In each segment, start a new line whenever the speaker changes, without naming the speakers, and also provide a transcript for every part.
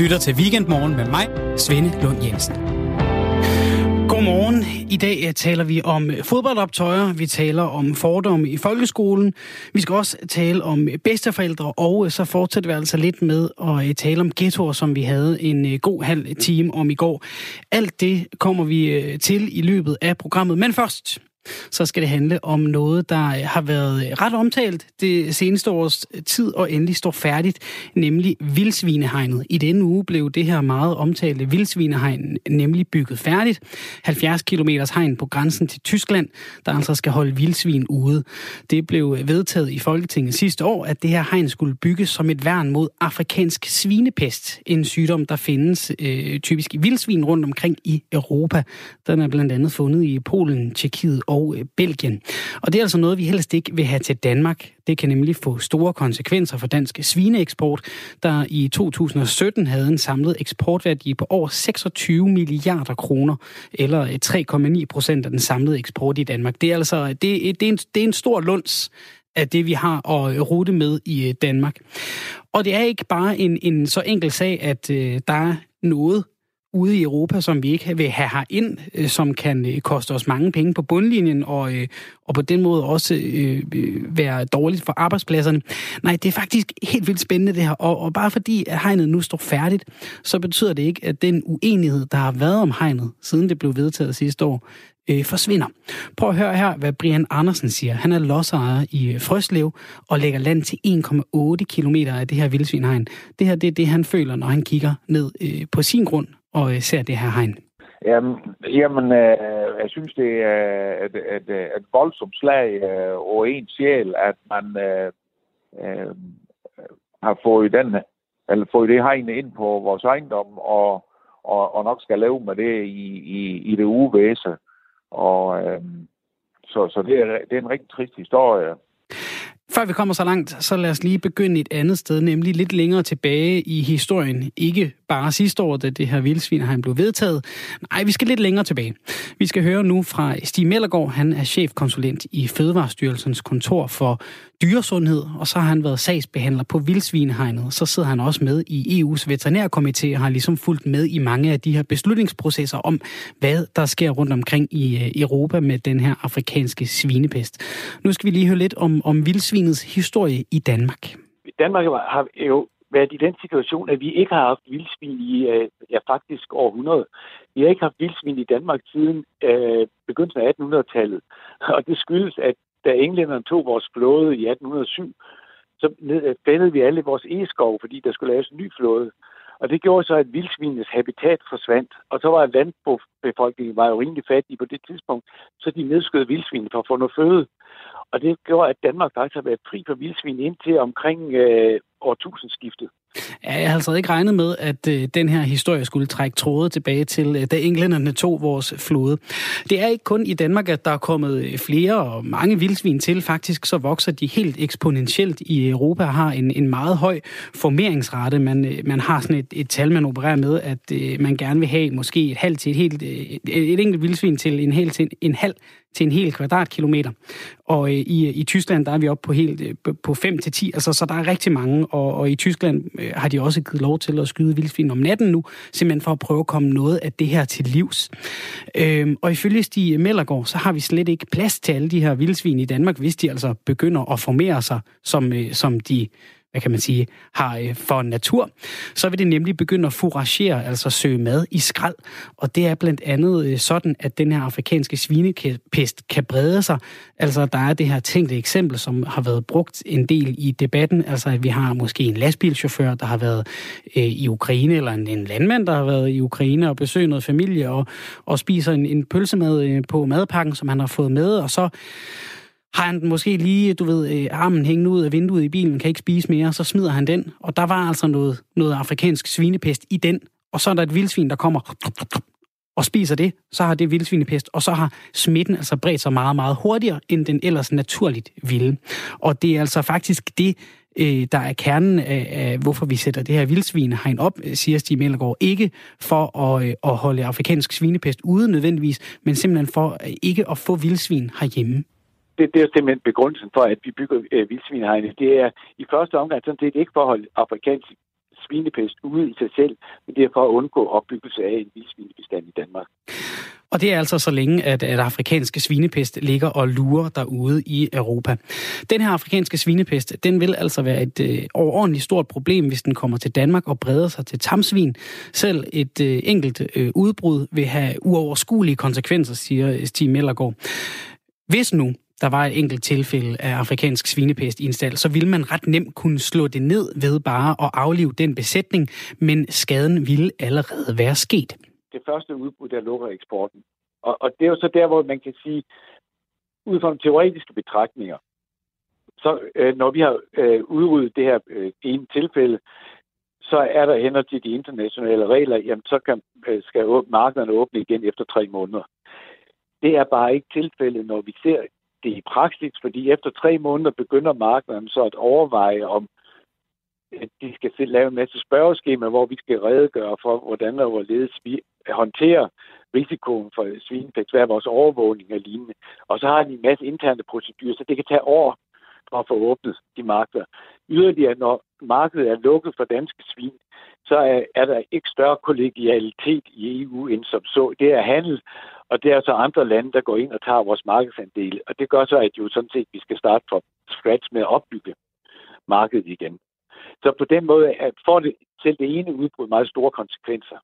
lytter til Weekendmorgen med mig, Svende Lund Jensen. Godmorgen. I dag eh, taler vi om eh, fodboldoptøjer, vi taler om fordomme i folkeskolen, vi skal også tale om eh, bedsteforældre, og så fortsætter vi altså lidt med at tale om ghettoer, som vi havde en god halv time om i går. Alt det kommer vi til i løbet af programmet, men først så skal det handle om noget, der øh, har været øh, ret omtalt det seneste års øh, tid og endelig står færdigt, nemlig vildsvinehegnet. I denne uge blev det her meget omtalte vildsvinehegn nemlig bygget færdigt. 70 km hegn på grænsen til Tyskland, der altså skal holde vildsvin ude. Det blev vedtaget i Folketinget sidste år, at det her hegn skulle bygges som et værn mod afrikansk svinepest, en sygdom, der findes øh, typisk i vildsvin rundt omkring i Europa. Den er blandt andet fundet i Polen, Tjekkiet og øh, Belgien. Og det er altså noget, vi helst ikke vil have til Danmark. Det kan nemlig få store konsekvenser for dansk svineeksport, der i 2017 havde en samlet eksportværdi på over 26 milliarder kroner, eller øh, 3,9 procent af den samlede eksport i Danmark. Det er altså øh, det, det, er, en, det er en stor lunds af det, vi har at rute med i Danmark. Og det er ikke bare en, en så enkel sag, at øh, der er noget, ude i Europa, som vi ikke vil have ind, øh, som kan øh, koste os mange penge på bundlinjen, og, øh, og på den måde også øh, være dårligt for arbejdspladserne. Nej, det er faktisk helt vildt spændende det her, og, og bare fordi at hegnet nu står færdigt, så betyder det ikke, at den uenighed, der har været om hegnet, siden det blev vedtaget sidste år, øh, forsvinder. Prøv at høre her, hvad Brian Andersen siger. Han er lodsejer i øh, Frøslev og lægger land til 1,8 km af det her vildsvinhegn. Det her det er det, han føler, når han kigger ned øh, på sin grund og øh, ser det her hegn?
Jamen, jamen øh, jeg synes, det er et, et, et voldsomt slag øh, over en sjæl, at man øh, øh, har fået, den, eller fået det hegn ind på vores ejendom, og, og, og nok skal leve med det i, i, i det uvæse. Og øh, så, så det, er, det er en rigtig trist historie.
Før vi kommer så langt, så lad os lige begynde et andet sted, nemlig lidt længere tilbage i historien. Ikke bare sidste år, da det her vildsvin han blev vedtaget. Nej, vi skal lidt længere tilbage. Vi skal høre nu fra Stig Mellergaard. Han er chefkonsulent i Fødevarestyrelsens kontor for dyresundhed, og så har han været sagsbehandler på vildsvinehegnet. Så sidder han også med i EU's veterinærkomité og har ligesom fulgt med i mange af de her beslutningsprocesser om, hvad der sker rundt omkring i øh, Europa med den her afrikanske svinepest. Nu skal vi lige høre lidt om, om vildsvinets historie i Danmark.
Danmark har jo været i den situation, at vi ikke har haft vildsvin i øh, ja, faktisk århundrede. Vi har ikke haft vildsvin i Danmark siden øh, begyndelsen af 1800-tallet. Og det skyldes, at da englænderne tog vores flåde i 1807, så fældede vi alle vores eskov, fordi der skulle laves en ny flåde. Og det gjorde så, at vildsvinenes habitat forsvandt. Og så var landbefolkningen var jo rimelig fattig på det tidspunkt, så de nedskød vildsvin for at få noget føde. Og det gjorde, at Danmark faktisk har været fri for vildsvin indtil omkring øh, årtusindskiftet.
Ja, jeg havde altså ikke regnet med, at øh, den her historie skulle trække tråde tilbage til, øh, da englænderne tog vores flåde. Det er ikke kun i Danmark, at der er kommet øh, flere og mange vildsvin til. Faktisk så vokser de helt eksponentielt i Europa og har en, en meget høj formeringsrate. Man, øh, man har sådan et, et tal, man opererer med, at øh, man gerne vil have måske et halvt til et helt, øh, et, et enkelt vildsvin til en, hel, til en, en halv til en hel kvadratkilometer. Og øh, i, i Tyskland, der er vi oppe på, helt, øh, på 5 til 10, altså, så der er rigtig mange, og, og i Tyskland øh, har de også givet lov til at skyde vildsvin om natten nu, simpelthen for at prøve at komme noget af det her til livs. Øh, og ifølge Stig Mellergaard, så har vi slet ikke plads til alle de her vildsvin i Danmark, hvis de altså begynder at formere sig, som, øh, som de hvad kan man sige, har øh, for natur, så vil det nemlig begynde at foragere, altså søge mad i skrald. Og det er blandt andet øh, sådan, at den her afrikanske svinepest kan brede sig. Altså der er det her tænkte eksempel, som har været brugt en del i debatten, altså at vi har måske en lastbilchauffør, der har været øh, i Ukraine, eller en, en landmand, der har været i Ukraine og besøgt noget familie og, og spiser en, en pølsemad øh, på madpakken, som han har fået med, og så har han måske lige, du ved, øh, armen hængende ud af vinduet i bilen, kan ikke spise mere, så smider han den. Og der var altså noget, noget afrikansk svinepest i den. Og så er der et vildsvin, der kommer og spiser det, så har det vildsvinepest, og så har smitten altså bredt sig meget, meget hurtigere, end den ellers naturligt ville. Og det er altså faktisk det, øh, der er kernen af, af, hvorfor vi sætter det her vildsvinehegn op, øh, siger Stig Mellergaard. Ikke for at, øh, at holde afrikansk svinepest ude nødvendigvis, men simpelthen for øh, ikke at få vildsvin herhjemme
det, det er simpelthen begrundelsen for, at vi bygger øh, vildsvinehegnet. Det er i første omgang sådan set ikke for at holde afrikansk svinepest ude i sig selv, men det er for at undgå opbyggelse af en vildsvinebestand i Danmark.
Og det er altså så længe, at, at afrikanske svinepest ligger og lurer derude i Europa. Den her afrikanske svinepest, den vil altså være et øh, overordentligt stort problem, hvis den kommer til Danmark og breder sig til tamsvin. Selv et øh, enkelt øh, udbrud vil have uoverskuelige konsekvenser, siger Stig Mellergaard. Hvis nu der var et enkelt tilfælde af afrikansk svinepest i en stald, så ville man ret nemt kunne slå det ned ved bare at aflive den besætning, men skaden ville allerede være sket.
Det første udbrud, der lukker eksporten. Og, og det er jo så der, hvor man kan sige, ud fra teoretiske betragtninger, så øh, når vi har øh, udryddet det her øh, ene tilfælde, så er der hænder til de internationale regler, jamen så kan, øh, skal markederne åbne igen efter tre måneder. Det er bare ikke tilfældet, når vi ser det i praksis, fordi efter tre måneder begynder markederne så at overveje, om at de skal lave en masse spørgeskema, hvor vi skal redegøre for, hvordan og hvorledes vi håndterer risikoen for svinepest, hvad er vores overvågning og lignende. Og så har de en masse interne procedurer, så det kan tage år for at få åbnet de markeder. Yderligere, når markedet er lukket for danske svin, så er, er der ikke større kollegialitet i EU end som så. Det er handel, og det er så andre lande, der går ind og tager vores markedsandele. Og det gør så, at jo sådan set, vi skal starte fra scratch med at opbygge markedet igen. Så på den måde får det selv det ene udbrud meget store konsekvenser.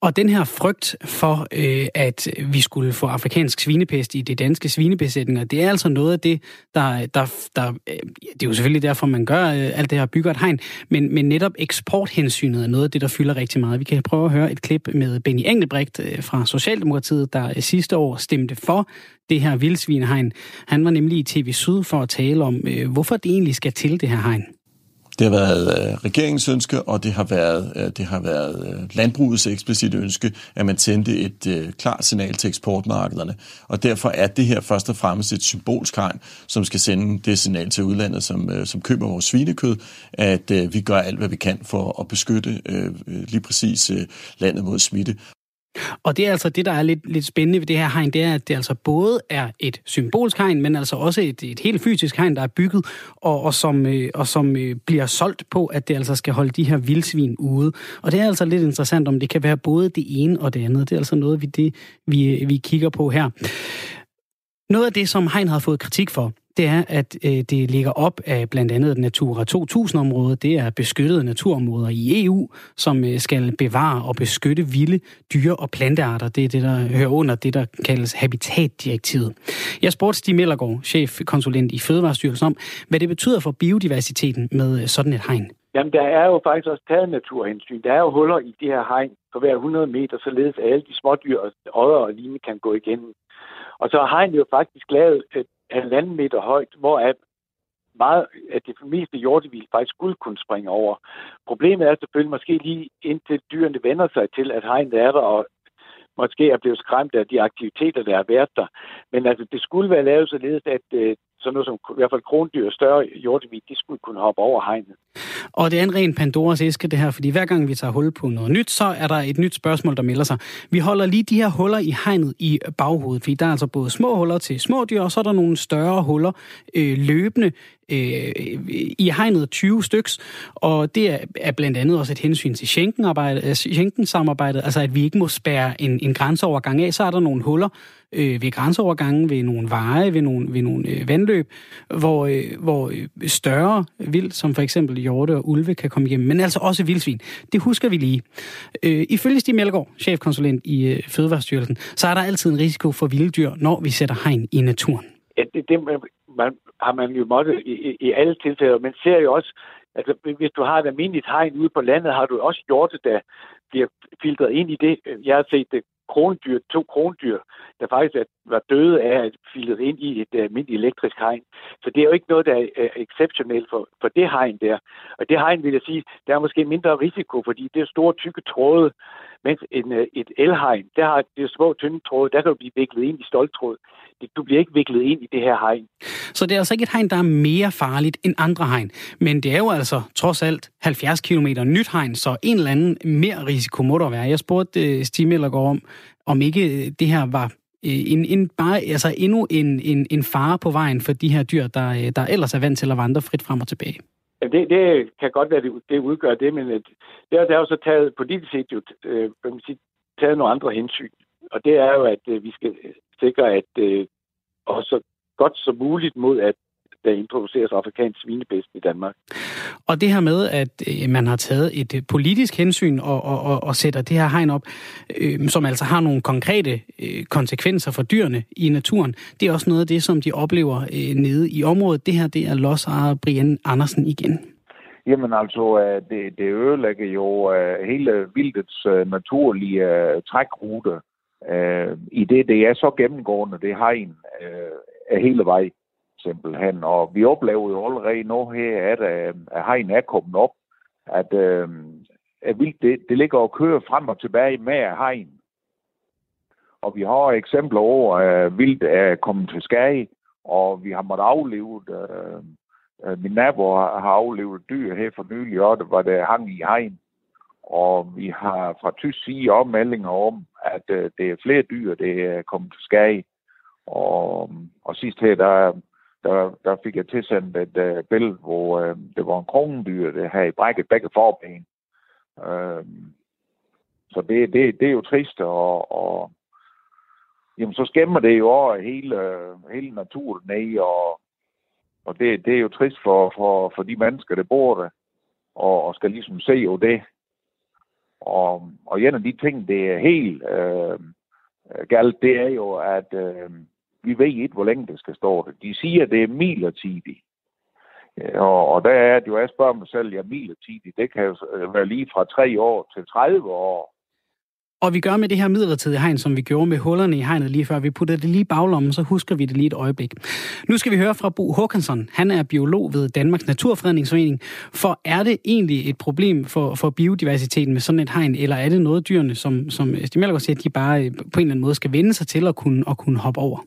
Og den her frygt for, øh, at vi skulle få afrikansk svinepest i de danske svinebesætninger, det er altså noget af det, der... der, der øh, det er jo selvfølgelig derfor, man gør øh, alt det her, bygger et hegn, men, men netop eksporthensynet er noget af det, der fylder rigtig meget. Vi kan prøve at høre et klip med Benny Engelbrecht øh, fra Socialdemokratiet, der øh, sidste år stemte for det her vildsvinehegn. Han var nemlig i TV Syd for at tale om, øh, hvorfor det egentlig skal til det her hegn.
Det har været øh, regeringens ønske, og det har været, øh, det har været øh, landbrugets eksplicit ønske, at man sendte et øh, klart signal til eksportmarkederne. Og derfor er det her først og fremmest et symbolsk hegn, som skal sende det signal til udlandet, som, øh, som køber vores svinekød, at øh, vi gør alt, hvad vi kan for at beskytte øh, øh lige præcis øh, landet mod smitte.
Og det er altså det, der er lidt, lidt spændende ved det her hegn, det er, at det altså både er et symbolsk hegn, men altså også et, et helt fysisk hegn, der er bygget, og, og som, øh, og som øh, bliver solgt på, at det altså skal holde de her vildsvin ude. Og det er altså lidt interessant, om det kan være både det ene og det andet. Det er altså noget, vi, det, vi, øh, vi kigger på her. Noget af det, som Hein har fået kritik for, det er, at øh, det ligger op af blandt andet Natura 2000-området. Det er beskyttede naturområder i EU, som øh, skal bevare og beskytte vilde dyre- og plantearter. Det er det, der hører under det, der kaldes Habitatdirektivet. Jeg spurgte Stig Mellergaard, chefkonsulent i Fødevarestyrelsen, om, hvad det betyder for biodiversiteten med øh, sådan et hegn.
Jamen, der er jo faktisk også taget naturhensyn. Der er jo huller i det her hegn på hver 100 meter, således at alle de smådyr, odder og lignende kan gå igennem. Og så har hegnet jo faktisk lavet et halvanden meter højt, hvor at meget at det meste hjortevild faktisk skulle kunne springe over. Problemet er selvfølgelig måske lige indtil dyrene vender sig til, at hegnet er der, og måske er blevet skræmt af de aktiviteter, der har været der. Men altså, det skulle være lavet således, at øh, sådan noget som i hvert fald krondyr og større hjortevild, de skulle kunne hoppe over hegnet.
Og det er en ren Pandoras æske, det her, fordi hver gang vi tager hul på noget nyt, så er der et nyt spørgsmål, der melder sig. Vi holder lige de her huller i hegnet i baghovedet, fordi der er altså både små huller til små dyr, og så er der nogle større huller øh, løbende øh, i hegnet 20 styks, og det er, er blandt andet også et hensyn til øh, Schengen-samarbejdet, altså at vi ikke må spærre en, en grænseovergang af, så er der nogle huller, øh, ved grænseovergangen, ved nogle veje, ved nogle, ved nogle øh, vandløb, hvor, øh, hvor øh, større vild, som for eksempel hjorte og ulve, kan komme hjem, men altså også vildsvin. Det husker vi lige. Øh, ifølge Stig Melgaard, chefkonsulent i øh, Fødevarestyrelsen, så er der altid en risiko for vilde dyr, når vi sætter hegn i naturen.
Ja, det, det man, har man jo måttet i, i, i alle tilfælde. men ser jo også, Altså, hvis du har et almindeligt hegn ude på landet, har du også hjorte, der bliver filtreret ind i det. Jeg har set det krondyr, to krondyr, der faktisk var døde af at filet ind i et øh, almindeligt elektrisk hegn. Så det er jo ikke noget, der er øh, exceptionelt for, for det hegn der. Og det hegn, vil jeg sige, der er måske mindre risiko, fordi det er store, tykke tråde, mens en, øh, et elhegn, der har det små, tynde tråde, der kan du blive viklet ind i stoltråd. Du bliver ikke viklet ind i det her hegn.
Så det er altså ikke et hegn, der er mere farligt end andre hegn. Men det er jo altså trods alt 70 km nyt hegn, så en eller anden mere risiko må der være. Jeg spurgte Stig Mellergaard om, om ikke øh, det her var øh, en, en, bare, altså endnu en, en, en fare på vejen for de her dyr, der, øh, der ellers er vant til at vandre frit frem og tilbage.
Det, det kan godt være, det, det udgør det, men det, der, der er jo så taget politisk set jo, øh, man sige, taget nogle andre hensyn. Og det er jo, at øh, vi skal sikre, at øh, også godt som muligt mod, at der introduceres afrikansk svinepest i Danmark.
Og det her med, at øh, man har taget et øh, politisk hensyn og, og, og, og sætter det her hegn op, øh, som altså har nogle konkrete øh, konsekvenser for dyrene i naturen, det er også noget af det, som de oplever øh, nede i området. Det her, det er lodsejer Brian Andersen igen.
Jamen altså, øh, det, det ødelægger jo hele vildets naturlige trækrute, i det, det er så gennemgående, det hegn er hele vejen simpelthen. Og vi oplever jo allerede nu her, at, øh, at hegn er kommet op, at, øh, at vildt, det, det ligger og kører frem og tilbage med hegn. Og vi har eksempler over, at vildt er kommet til skade, og vi har måttet afleve øh, øh, min nabo har aflevet dyr her for nylig, og det var det hang i hegn. Og vi har fra tysk side opmeldinger om, at øh, det er flere dyr, det er kommet til skade. Og, og sidst her, der, der, der fik jeg tilsendt et uh, billede, hvor uh, det var en krondyr, der havde brækket begge forben. Uh, så det, det, det er jo trist, og, og jamen, så skæmmer det jo over hele, hele naturen ned, og, og det, det er jo trist for, for, for de mennesker, der bor der, og, og skal ligesom se jo det. Og, og en af de ting, det er helt øh, galt, det er jo, at øh, vi ved ikke, hvor længe det skal stå det. De siger, at det er midlertidigt. Og, og der er det jo, jeg spørger mig selv, ja, midlertidigt, det kan jo øh, være lige fra 3 år til 30 år.
Og vi gør med det her midlertidige hegn, som vi gjorde med hullerne i hegnet lige før. Vi putter det lige i baglommen, så husker vi det lige et øjeblik. Nu skal vi høre fra Bo Håkansson. Han er biolog ved Danmarks Naturfredningsforening. For er det egentlig et problem for, for biodiversiteten med sådan et hegn, eller er det noget dyrene, som, som Stig siger, de bare øh, på en eller anden måde skal vende sig til at kunne, at kunne hoppe over?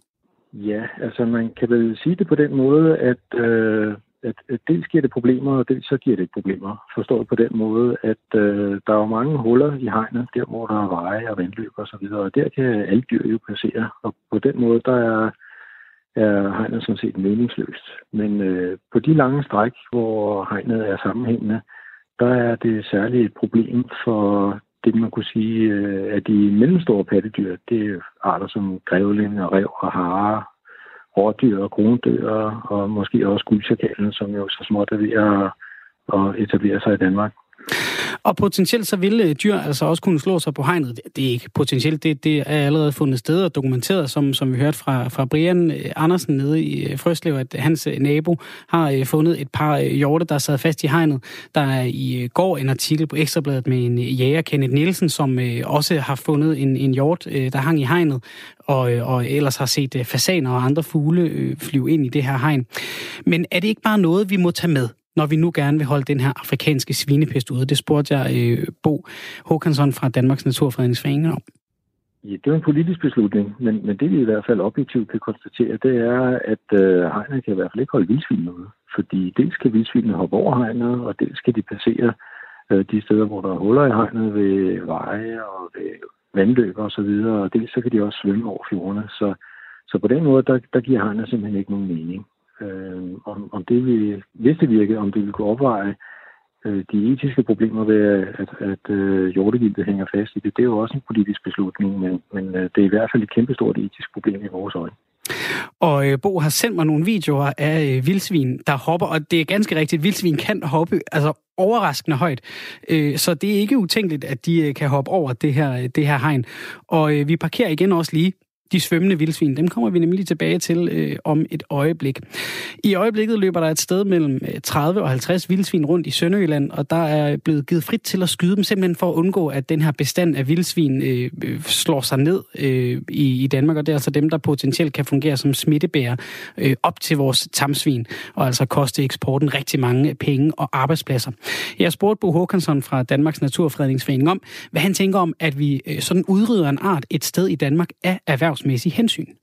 Ja, altså man kan vel sige det på den måde, at, øh, at, at dels giver det problemer, og dels så giver det ikke problemer. Forstået på den måde, at øh, der er jo mange huller i hegnet, der hvor der er veje og vandløb og så videre, og der kan alle dyr jo passere. Og på den måde, der er, er hegnet sådan set meningsløst. Men øh, på de lange stræk, hvor hegnet er sammenhængende, der er det særligt et problem for det, man kunne sige, øh, at de mellemstore pattedyr, det er arter som grævling og rev og hare, rådyr og krondyr, og måske også guldsjakalen, som jo så småt er ved at, at etablere sig i Danmark.
Og potentielt så ville øh, dyr altså også kunne slå sig på hegnet. Det er ikke potentielt, det, det er allerede fundet sted og dokumenteret, som, som vi hørte fra, fra Brian øh, Andersen nede i øh, Frøslev, at hans nabo har fundet et par hjorte, der sad fast i hegnet. Der er i går en artikel på Ekstrabladet med en jæger, Kenneth Nielsen, som også har fundet en, en hjort, der hang i hegnet, og, og ellers har set fasaner og andre fugle flyve ind i det her hegn. Men er det ikke bare noget, vi må tage med? Når vi nu gerne vil holde den her afrikanske svinepest ude? Det spurgte jeg øh, Bo Håkansson fra Danmarks Naturfredningsforening om.
Ja, det er en politisk beslutning, men, men det vi i hvert fald objektivt kan konstatere, det er, at øh, hegnet kan i hvert fald ikke holde vildsvinene ude. Fordi dels kan vildsvinene hoppe over hegnet, og dels kan de passere øh, de steder, hvor der er huller i hegnet ved veje og ved vandløb og så videre, og dels så kan de også svømme over fjordene. Så, så på den måde, der, der giver hegnet simpelthen ikke nogen mening øh, om, om det vil, hvis det virker, om det vil kunne opveje øh, de etiske problemer ved, at, at øh, jordegildet hænger fast i det. Det er jo også en politisk beslutning, men, men øh, det er i hvert fald et kæmpestort etisk problem i vores øjne.
Og øh, Bo har sendt mig nogle videoer af øh, vildsvin, der hopper, og det er ganske rigtigt, vildsvin kan hoppe altså overraskende højt. Øh, så det er ikke utænkeligt, at de øh, kan hoppe over det her, øh, det her hegn. Og øh, vi parkerer igen også lige de svømmende vildsvin. Dem kommer vi nemlig tilbage til øh, om et øjeblik. I øjeblikket løber der et sted mellem øh, 30 og 50 vildsvin rundt i Sønderjylland, og der er blevet givet frit til at skyde dem, simpelthen for at undgå, at den her bestand af vildsvin øh, øh, slår sig ned øh, i, i Danmark, og det er altså dem, der potentielt kan fungere som smittebærer øh, op til vores tamsvin, og altså koste eksporten rigtig mange penge og arbejdspladser. Jeg spurgte Bo Håkansson fra Danmarks Naturfredningsforening om, hvad han tænker om, at vi øh, sådan udrydder en art et sted i Danmark af erhverv erhvervsmæssige hensyn?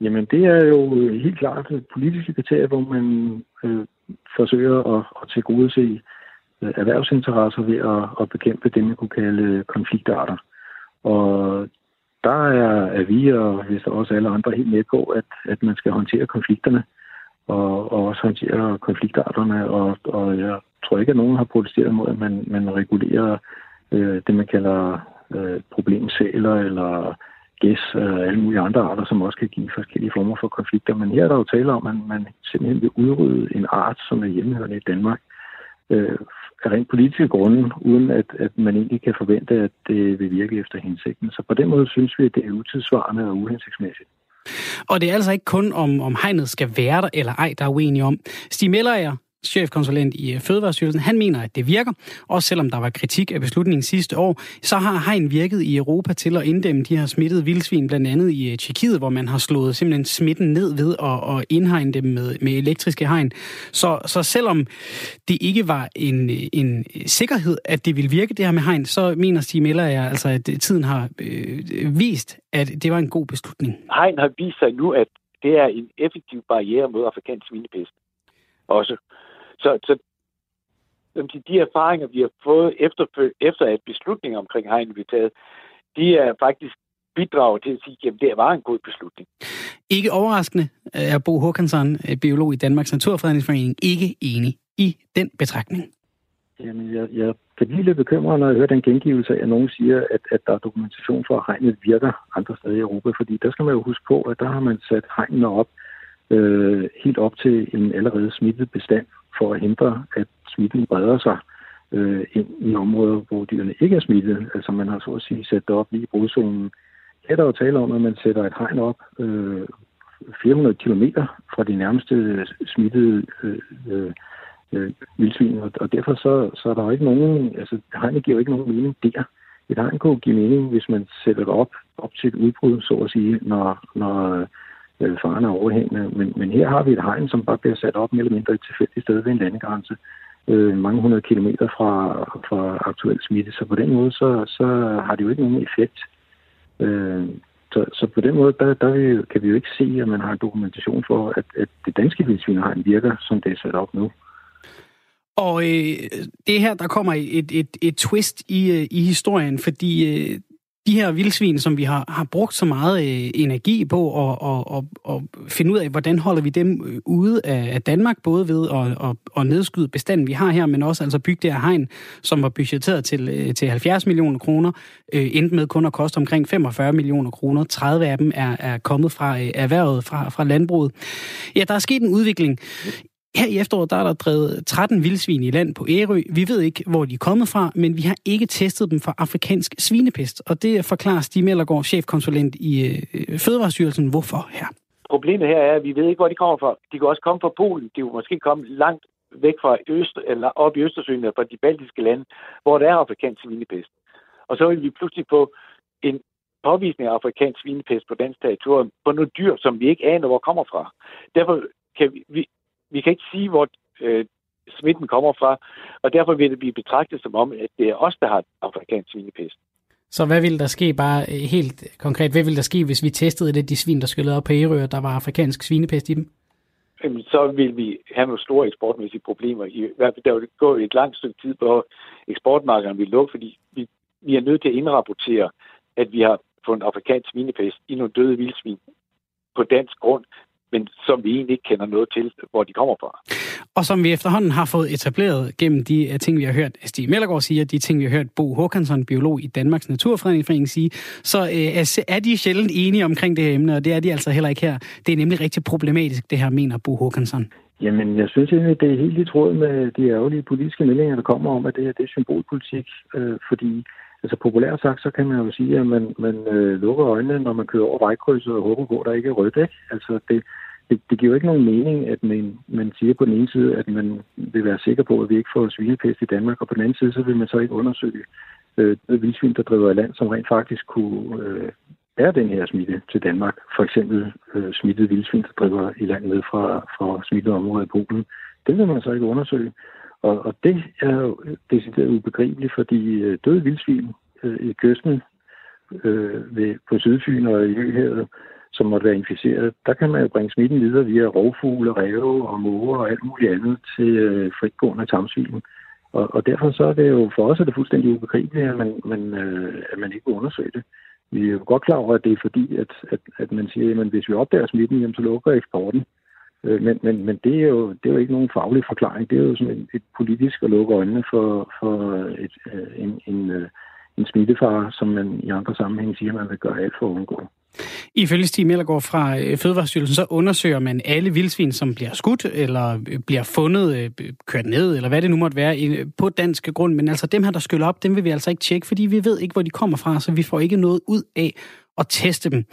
Jamen, det er jo helt klart politiske kriterier, hvor man øh, forsøger at, at tilgodese øh, erhvervsinteresser ved at, at bekæmpe det, man kunne kalde konfliktarter. Og der er, er vi, og hvis der også alle andre, helt med på, at, at man skal håndtere konflikterne. og, og også håndtere konfliktarterne, og, og jeg tror ikke, at nogen har protesteret mod, at man, man regulerer øh, det, man kalder øh, problemsæler eller gæs og alle mulige andre arter, som også kan give forskellige former for konflikter. Men her er der jo tale om, at man simpelthen vil udrydde en art, som er hjemmehørende i Danmark, øh, af rent politiske grunde, uden at, at man egentlig kan forvente, at det vil virke efter hensigten. Så på den måde synes vi, at det er utidsvarende og uhensigtsmæssigt.
Og det er altså ikke kun om, om hegnet skal være der eller ej, der er uenige om. Stig Meller chefkonsulent i øh, Fødevarestyrelsen, han mener, at det virker. Også selvom der var kritik af beslutningen sidste år, så har hegn virket i Europa til at inddæmme de her smittede vildsvin, blandt andet i øh, Tjekkiet, hvor man har slået simpelthen smitten ned ved at, at indhegne dem med, med elektriske hegn. Så, så selvom det ikke var en, øh, en sikkerhed, at det ville virke, det her med hegn, så mener Stig Miller, altså, at tiden har øh, vist, at det var en god beslutning.
Hegn har vist sig nu, at det er en effektiv barriere mod afrikansk svinepest. Også. Så, så de erfaringer, vi har fået efter, efter at beslutningen omkring hegn blev taget, de er faktisk bidraget til at sige, at det var en god beslutning.
Ikke overraskende er Bo Håkansson, biolog i Danmarks Naturfredningsforening, ikke enig i den betragtning.
Jamen, jeg, jeg kan blive lidt bekymret, når jeg hører den gengivelse af, at nogen siger, at, at der er dokumentation for, at hegnet virker andre steder i Europa. Fordi der skal man jo huske på, at der har man sat hegnene op øh, helt op til en allerede smittet bestand for at hindre, at smitten breder sig øh, ind i områder, hvor dyrene ikke er smittet. Altså man har så at sige sat det op lige i brudzonen. Her er der jo tale om, at man sætter et hegn op øh, 400 km fra de nærmeste smittede øh, øh, øh, vildsvin, og, og derfor så, så er der jo ikke nogen, altså hegnet giver jo ikke nogen mening der. Et hegn kunne give mening, hvis man sætter det op, op til et udbrud, så at sige, når, når øh, faren er overhængende. Men, men her har vi et hegn, som bare bliver sat op mere eller mindre et tilfældigt sted ved en landegrænse, øh, mange hundrede kilometer fra, fra aktuel smitte. Så på den måde, så, så har det jo ikke nogen effekt. Øh, så, så på den måde, der, der kan vi jo ikke se, at man har en dokumentation for, at, at det danske vildsvinehegn virker, som det er sat op nu.
Og øh, det her, der kommer et, et, et twist i, øh, i historien, fordi øh, de her vildsvin, som vi har, har brugt så meget øh, energi på at, og, og, og finde ud af, hvordan holder vi dem øh, ude af, af Danmark, både ved at, og, og nedskyde bestanden, vi har her, men også altså bygge det her hegn, som var budgetteret til, øh, til 70 millioner kroner, øh, endte med kun at koste omkring 45 millioner kroner. 30 af dem er, er kommet fra øh, erhvervet, fra, fra landbruget. Ja, der er sket en udvikling her i efteråret der er der drevet 13 vildsvin i land på Ærø. Vi ved ikke, hvor de er kommet fra, men vi har ikke testet dem for afrikansk svinepest. Og det forklarer Stig Mellergaard, chefkonsulent i øh, Fødevarestyrelsen, hvorfor her.
Problemet her er, at vi ved ikke, hvor de kommer fra. De kan også komme fra Polen. De kan måske komme langt væk fra Øst, eller op i Østersøen, eller fra de baltiske lande, hvor der er afrikansk svinepest. Og så vil vi pludselig få en påvisning af afrikansk svinepest på dansk territorium på nogle dyr, som vi ikke aner, hvor kommer fra. Derfor kan vi, vi kan ikke sige, hvor øh, smitten kommer fra, og derfor vil det blive betragtet som om, at det er os, der har afrikansk svinepest.
Så hvad ville der ske bare øh, helt konkret? Hvad ville der ske, hvis vi testede det, de svin, der skyllede op på Ærø, der var afrikansk svinepest i dem?
Jamen, så vil vi have nogle store eksportmæssige problemer. I hvert fald, der vil gå et langt stykke tid, hvor eksportmarkederne vil lukke, fordi vi, vi er nødt til at indrapportere, at vi har fundet afrikansk svinepest i nogle døde vildsvin på dansk grund, men som vi egentlig ikke kender noget til, hvor de kommer fra.
Og som vi efterhånden har fået etableret gennem de uh, ting, vi har hørt Stig Mellergaard sige, de ting, vi har hørt Bo Håkansson, biolog i Danmarks Naturfredningsforening, sige, så uh, er de sjældent enige omkring det her emne, og det er de altså heller ikke her. Det er nemlig rigtig problematisk, det her, mener Bo Håkansson.
Jamen, jeg synes egentlig, det er helt i tråd med de ærgerlige politiske meldinger, der kommer om, at det her det er symbolpolitik, øh, fordi Altså populært sagt, så kan man jo sige, at man, man øh, lukker øjnene, når man kører over vejkrydset og håber på, at der ikke er rødt. Ikke? Altså det, det, det giver jo ikke nogen mening, at man, man siger på den ene side, at man vil være sikker på, at vi ikke får svinepest i Danmark, og på den anden side, så vil man så ikke undersøge øh, vildsvin, der driver i land, som rent faktisk kunne øh, bære den her smitte til Danmark. For eksempel øh, smittet vildsvin, der driver i land med fra, fra smittede område i Polen. Det vil man så ikke undersøge. Og, og det er jo decideret ubegribeligt, fordi øh, døde vildsvin øh, i kysten øh, ved, på Sydfyn og i Øhavet, som måtte være inficeret, der kan man jo bringe smitten videre via rovfugle, ræve og måger og alt muligt andet til øh, fritgående tamsvin. Og, og derfor så er det jo for os er det fuldstændig ubegribeligt, at man, man, øh, at man ikke vil undersøge det. Vi er jo godt klar over, at det er fordi, at, at, at man siger, at hvis vi opdager smitten, jamen, så lukker eksporten. Øh, men, men, men det, er jo, det er jo ikke nogen faglig forklaring. Det er jo sådan et, et politisk at lukke øjnene for, for et, øh, en, en, øh, en smittefare, som man i andre sammenhænge siger, man vil gøre alt for at undgå.
Ifølge Stig Mellergaard fra Fødevarestyrelsen, så undersøger man alle vildsvin, som bliver skudt, eller bliver fundet, kørt ned, eller hvad det nu måtte være, på dansk grund. Men altså dem her, der skyller op, dem vil vi altså ikke tjekke, fordi vi ved ikke, hvor de kommer fra, så vi får ikke noget ud af at teste dem.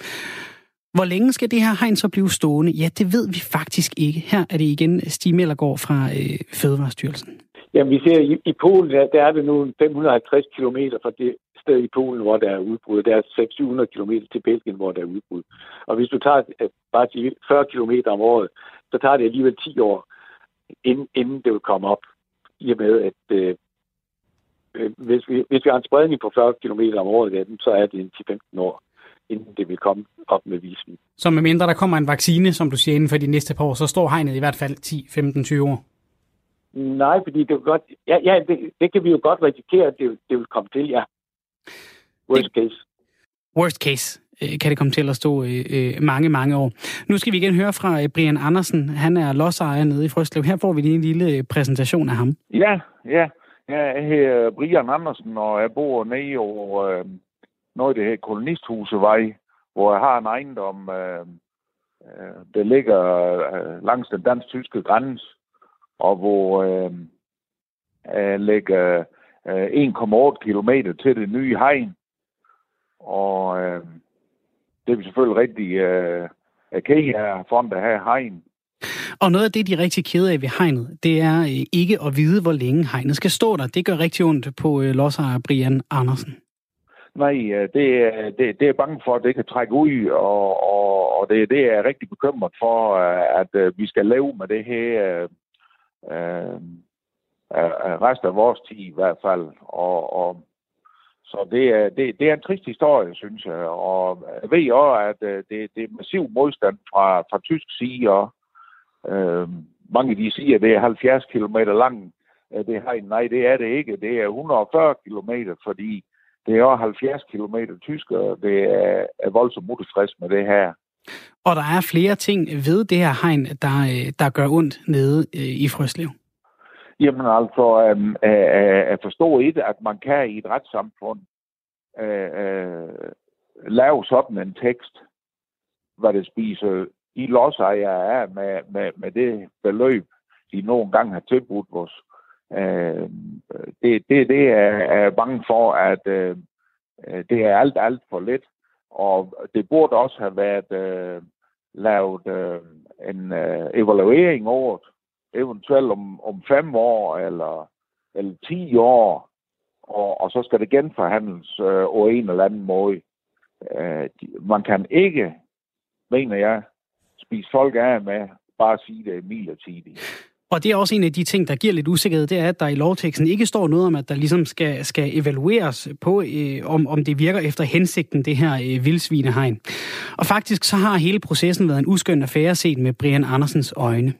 Hvor længe skal det her hegn så blive stående? Ja, det ved vi faktisk ikke. Her er det igen Stig Mellergaard fra øh, Fødevarestyrelsen.
Jamen, vi ser i, i Polen, der, der er det nu 550 km fra det sted i Polen, hvor der er udbrud. Der er 600 km til Belgien, hvor der er udbrud. Og hvis du tager øh, bare 40 km om året, så tager det alligevel 10 år, inden, inden det vil komme op. I og med, at øh, øh hvis, vi, hvis vi har en spredning på 40 km om året, så er det 10-15 år inden det vil komme op med visning.
Så med mindre der kommer en vaccine, som du siger, inden for de næste par år, så står hegnet i hvert fald 10, 15, 20 år?
Nej, fordi det, godt, ja, ja, det, det kan vi jo godt risikere, at det, det vil komme til, ja. Worst det, case.
Worst case øh, kan det komme til at stå øh, øh, mange, mange år. Nu skal vi igen høre fra øh, Brian Andersen. Han er lodsejer nede i Frøslev. Her får vi lige en lille præsentation af ham.
Ja, ja. Jeg hedder Brian Andersen, og jeg bor nede over øh, noget, det her Kolonisthusevej, hvor jeg har en ejendom, øh, øh, der ligger øh, langs den dansk-tyske grænse, og hvor øh, jeg ligger øh, 1,8 km til det nye hegn. Og øh, det er vi selvfølgelig rigtig øh, ked af, for at have hegn.
Og noget af det, de er rigtig kede af ved hegnet, det er øh, ikke at vide, hvor længe hegnet skal stå der. Det gør rigtig ondt på øh, lodsejer Brian Andersen.
Nej, øh, det, det, det er bange for, at det kan trække ud, og, og, og det, det er jeg rigtig bekymret for, øh, at, at vi skal leve med det her øh, resten af vores tid i hvert fald. Og, og, så det er, det, det er en trist historie, synes jeg. Og jeg ved også, at det, det er massiv modstand fra, fra tysk side, og øh, mange de siger, at det er 70 km langt. Det har, nej, det er det ikke. Det er 140 km, fordi det er også 70 km tysk, og det er, er voldsomt utilfreds med det her.
Og der er flere ting ved det her hegn, der, der gør ondt nede øh, i Frøslev.
Jamen altså, øhm, øh, at forstå et, at man kan i et retssamfund øh, øh, lave sådan en tekst, hvad det spiser i lodsejere er med, med, med det beløb, de nogle gange har tilbudt vores Øh, det, det, det er jeg bange for, at øh, øh, det er alt, alt for lidt. Og det burde også have været øh, lavet øh, en øh, evaluering over eventuelt om, om fem år eller, eller ti år, og, og så skal det genforhandles øh, over en eller anden måde. Øh, man kan ikke, mener jeg, spise folk af med bare at sige det midlertidigt.
Og det er også en af de ting, der giver lidt usikkerhed, det er, at der i lovteksten ikke står noget om, at der ligesom skal, skal evalueres på, øh, om, om det virker efter hensigten, det her øh, vildsvinehegn. Og faktisk så har hele processen været en uskøn affære set med Brian Andersens øjne.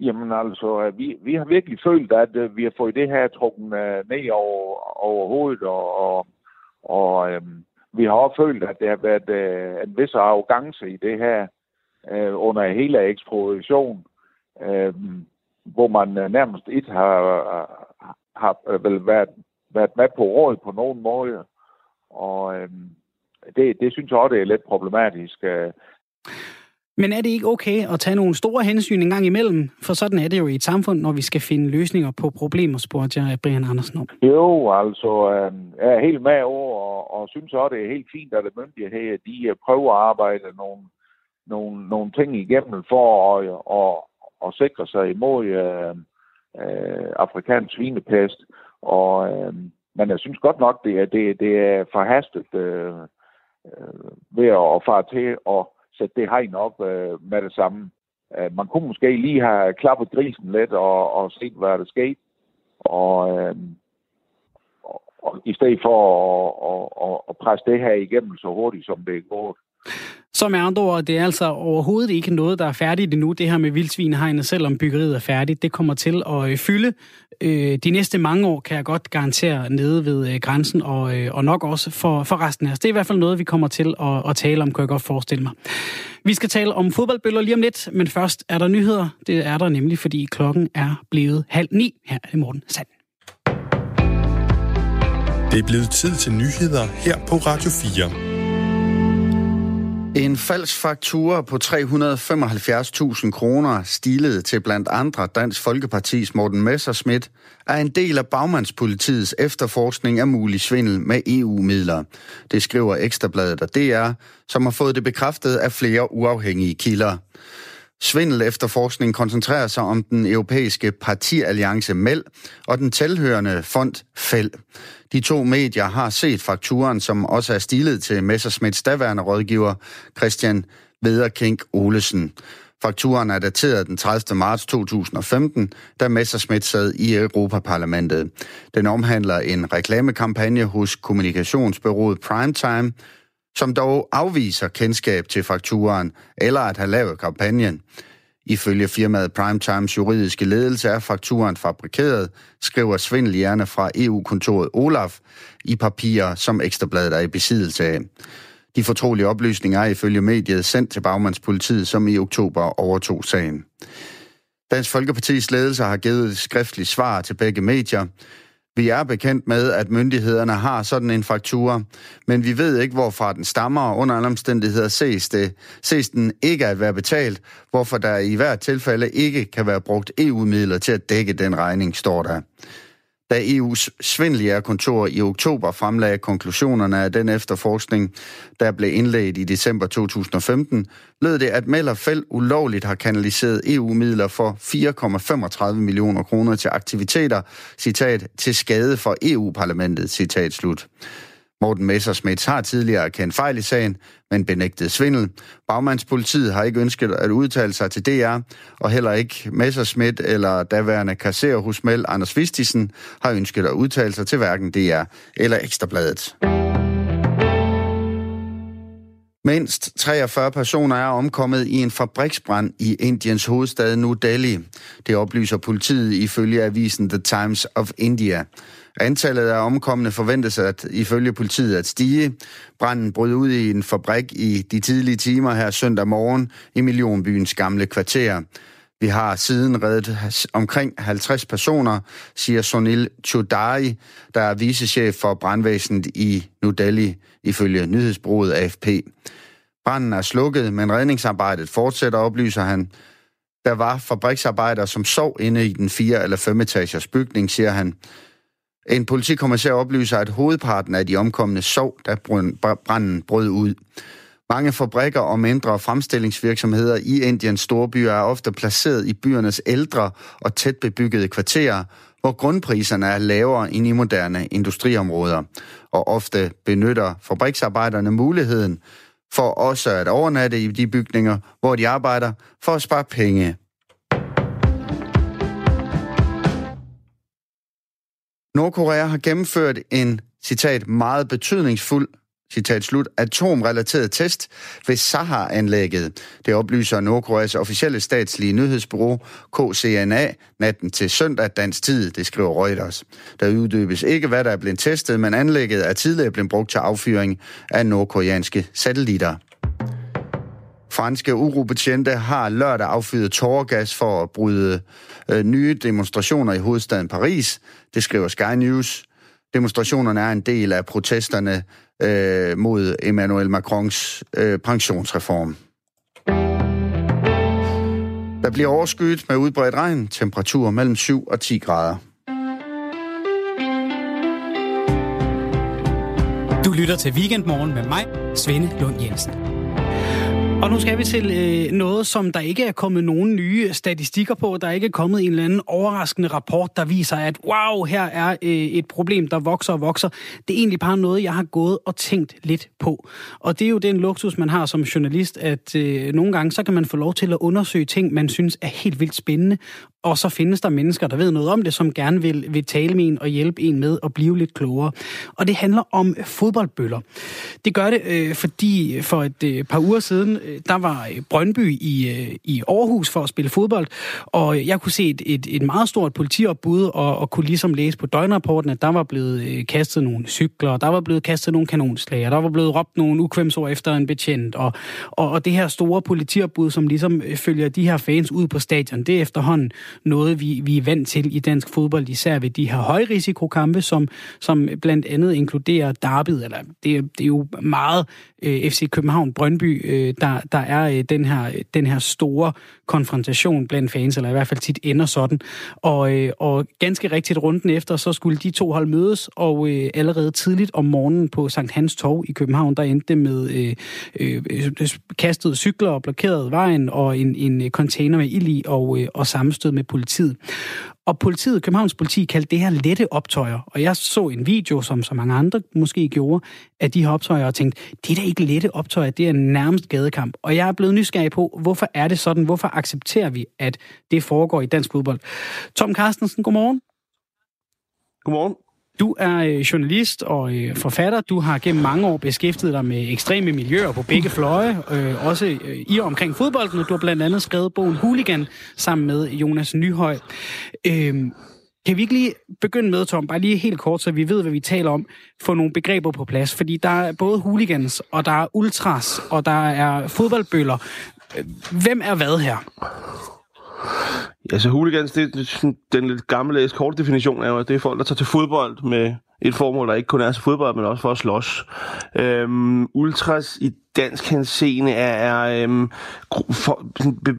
Jamen altså, vi, vi har virkelig følt, at øh, vi har fået det her trukket øh, ned over, over hovedet, og, og, og øh, vi har også følt, at det har været øh, en vis arrogance i det her øh, under hele ekspropriationen øh, hvor man øh, nærmest ikke har, har øh, vel været, været med på råd på nogen måde. Og øh, det, det synes jeg også, det er lidt problematisk. Øh.
Men er det ikke okay at tage nogle store hensyn en gang imellem? For sådan er det jo i et samfund, når vi skal finde løsninger på problemer, spurgte jeg Brian Andersen om.
Jo, altså, øh, jeg er helt med over, og, og synes også, det er helt fint, at myndigheder, de prøver at arbejde nogle, nogle, nogle ting igennem for at, at, at sikre sig imod øh, øh, afrikansk svinepest. Og, øh, men jeg synes godt nok, det er, det, det er forhastet øh, øh, ved at fare til at sætte det hegn op øh, med det samme. Øh, man kunne måske lige have klappet grisen lidt og, og set, hvad der skete. Og, øh, og, og i stedet for at, og, og, og presse det her igennem så hurtigt, som det er gået.
Så med andre ord, det er altså overhovedet ikke noget, der er færdigt endnu, det her med vildsvinhegnet, selvom byggeriet er færdigt. Det kommer til at øh, fylde øh, de næste mange år, kan jeg godt garantere, nede ved øh, grænsen, og, øh, og nok også for, for resten af os. Det er i hvert fald noget, vi kommer til at, at tale om, kan jeg godt forestille mig. Vi skal tale om fodboldbøller lige om lidt, men først er der nyheder. Det er der nemlig, fordi klokken er blevet halv ni. Her er det Morten Sand.
Det er blevet tid til nyheder her på Radio 4.
En falsk faktura på 375.000 kroner, stilet til blandt andre Dansk Folkepartis Morten Messerschmidt, er en del af bagmandspolitiets efterforskning af mulig svindel med EU-midler. Det skriver Ekstrabladet og DR, som har fået det bekræftet af flere uafhængige kilder. Svindel efterforskning koncentrerer sig om den europæiske partialliance MEL og den tilhørende fond FEL. De to medier har set fakturen, som også er stilet til Messersmiths daværende rådgiver Christian Vederkink Olesen. Fakturen er dateret den 30. marts 2015, da Messerschmidt sad i Europaparlamentet. Den omhandler en reklamekampagne hos kommunikationsbyrået Primetime, som dog afviser kendskab til fakturen eller at have lavet kampagnen. Ifølge firmaet Primetimes juridiske ledelse er fakturen fabrikeret, skriver svindelhjerne fra EU-kontoret Olaf i papirer, som Ekstrabladet er i besiddelse af. De fortrolige oplysninger er ifølge mediet sendt til bagmandspolitiet, som i oktober overtog sagen. Dansk Folkepartis ledelse har givet et skriftligt svar til begge medier. Vi er bekendt med, at myndighederne har sådan en faktura, men vi ved ikke, hvorfra den stammer, og under alle omstændigheder ses, det, ses den ikke at være betalt, hvorfor der i hvert tilfælde ikke kan være brugt EU-midler til at dække den regning, står der. Da EU's kontor i oktober fremlagde konklusionerne af den efterforskning, der blev indledt i december 2015, lød det, at Mellerfeld ulovligt har kanaliseret EU-midler for 4,35 millioner kroner til aktiviteter, citat, til skade for EU-parlamentet, citat slut. Morten Messersmith har tidligere kendt fejl i sagen, men benægtet svindel. Bagmandspolitiet har ikke ønsket at udtale sig til DR, og heller ikke Messersmith eller daværende kasserer hos Mel Anders Vistisen har ønsket at udtale sig til hverken DR eller Ekstrabladet. Mindst 43 personer er omkommet i en fabriksbrand i Indiens hovedstad New Delhi. Det oplyser politiet ifølge avisen The Times of India. Antallet af omkomne forventes at ifølge politiet at stige. Branden brød ud i en fabrik i de tidlige timer her søndag morgen i millionbyens gamle kvarter. Vi har siden reddet omkring 50 personer, siger Sonil Chodari, der er vicechef for brandvæsenet i New Delhi, ifølge nyhedsbruget AFP. Branden er slukket, men redningsarbejdet fortsætter, oplyser han. Der var fabriksarbejdere, som sov inde i den fire- eller fem etagers bygning, siger han. En politikommissær oplyser, at hovedparten af de omkomne sov, da branden brød ud. Mange fabrikker og mindre fremstillingsvirksomheder i Indiens storbyer er ofte placeret i byernes ældre og tæt bebyggede kvarterer, hvor grundpriserne er lavere end i moderne industriområder. Og ofte benytter fabriksarbejderne muligheden for også at overnatte i de bygninger, hvor de arbejder, for at spare penge. Nordkorea har gennemført en, citat, meget betydningsfuld citat slut, atomrelateret test ved Sahar-anlægget. Det oplyser Nordkoreas officielle statslige nyhedsbureau KCNA natten til søndag dansk tid, det skriver Reuters. Der uddybes ikke, hvad der er blevet testet, men anlægget er tidligere blevet brugt til affyring af nordkoreanske satellitter. Franske urobetjente har lørdag affyret tårgas for at bryde øh, nye demonstrationer i hovedstaden Paris. Det skriver Sky News. Demonstrationerne er en del af protesterne øh, mod Emmanuel Macrons øh, pensionsreform. Der bliver overskyet med udbredt regn, temperatur mellem 7 og 10 grader.
Du lytter til Weekendmorgen med mig, Svende Lund Jensen. Og nu skal vi til øh, noget, som der ikke er kommet nogen nye statistikker på. Der er ikke kommet en eller anden overraskende rapport, der viser, at wow, her er øh, et problem, der vokser og vokser. Det er egentlig bare noget, jeg har gået og tænkt lidt på. Og det er jo den luksus, man har som journalist, at øh, nogle gange, så kan man få lov til at undersøge ting, man synes er helt vildt spændende og så findes der mennesker, der ved noget om det, som gerne vil, vil tale med en og hjælpe en med at blive lidt klogere. Og det handler om fodboldbøller. Det gør det, øh, fordi for et øh, par uger siden, øh, der var øh, Brøndby i, øh, i Aarhus for at spille fodbold, og jeg kunne se et, et, et meget stort politiopbud, og, og kunne ligesom læse på døgnrapporten, at der var blevet øh, kastet nogle cykler, der var blevet kastet nogle kanonslag, der var blevet råbt nogle ukvemsord efter en betjent, og, og, og det her store politiopbud, som ligesom øh, følger de her fans ud på stadion, det er efterhånden noget, vi, vi er vant til i dansk fodbold, især ved de her højrisikokampe, som, som blandt andet inkluderer derbyet, eller det, det er jo meget øh, FC København-Brøndby, øh, der, der er øh, den, her, øh, den her store konfrontation blandt fans, eller i hvert fald tit ender sådan. Og, øh, og ganske rigtigt runden efter, så skulle de to hold mødes, og øh, allerede tidligt om morgenen på Sankt Hans Torv i København, der endte det med øh, øh, øh, øh kastede cykler og blokerede vejen, og en, en container med ild i, og, øh, og sammenstød med politiet. Og politiet, Københavns politi, kaldte det her lette optøjer. Og jeg så en video, som så mange andre måske gjorde, af de her optøjer, og tænkte, det er da ikke lette optøjer, det er nærmest gadekamp. Og jeg er blevet nysgerrig på, hvorfor er det sådan? Hvorfor accepterer vi, at det foregår i dansk fodbold? Tom Carstensen, godmorgen.
Godmorgen.
Du er øh, journalist og øh, forfatter. Du har gennem mange år beskæftiget dig med ekstreme miljøer på begge fløje, øh, også øh, i og omkring fodbolden. Du har blandt andet skrevet bogen Hooligan sammen med Jonas Nyhøj. Øhm, kan vi ikke lige begynde med, Tom, bare lige helt kort, så vi ved, hvad vi taler om, få nogle begreber på plads? Fordi der er både hooligans, og der er ultras, og der er fodboldbøller. Hvem er hvad her?
Altså hooligans, det, det, den lidt gammeldags korte definition er jo, at det er folk, der tager til fodbold med et formål, der ikke kun er til fodbold, men også for at slås. Øhm, ultras i dansk henseende er, er øhm, for,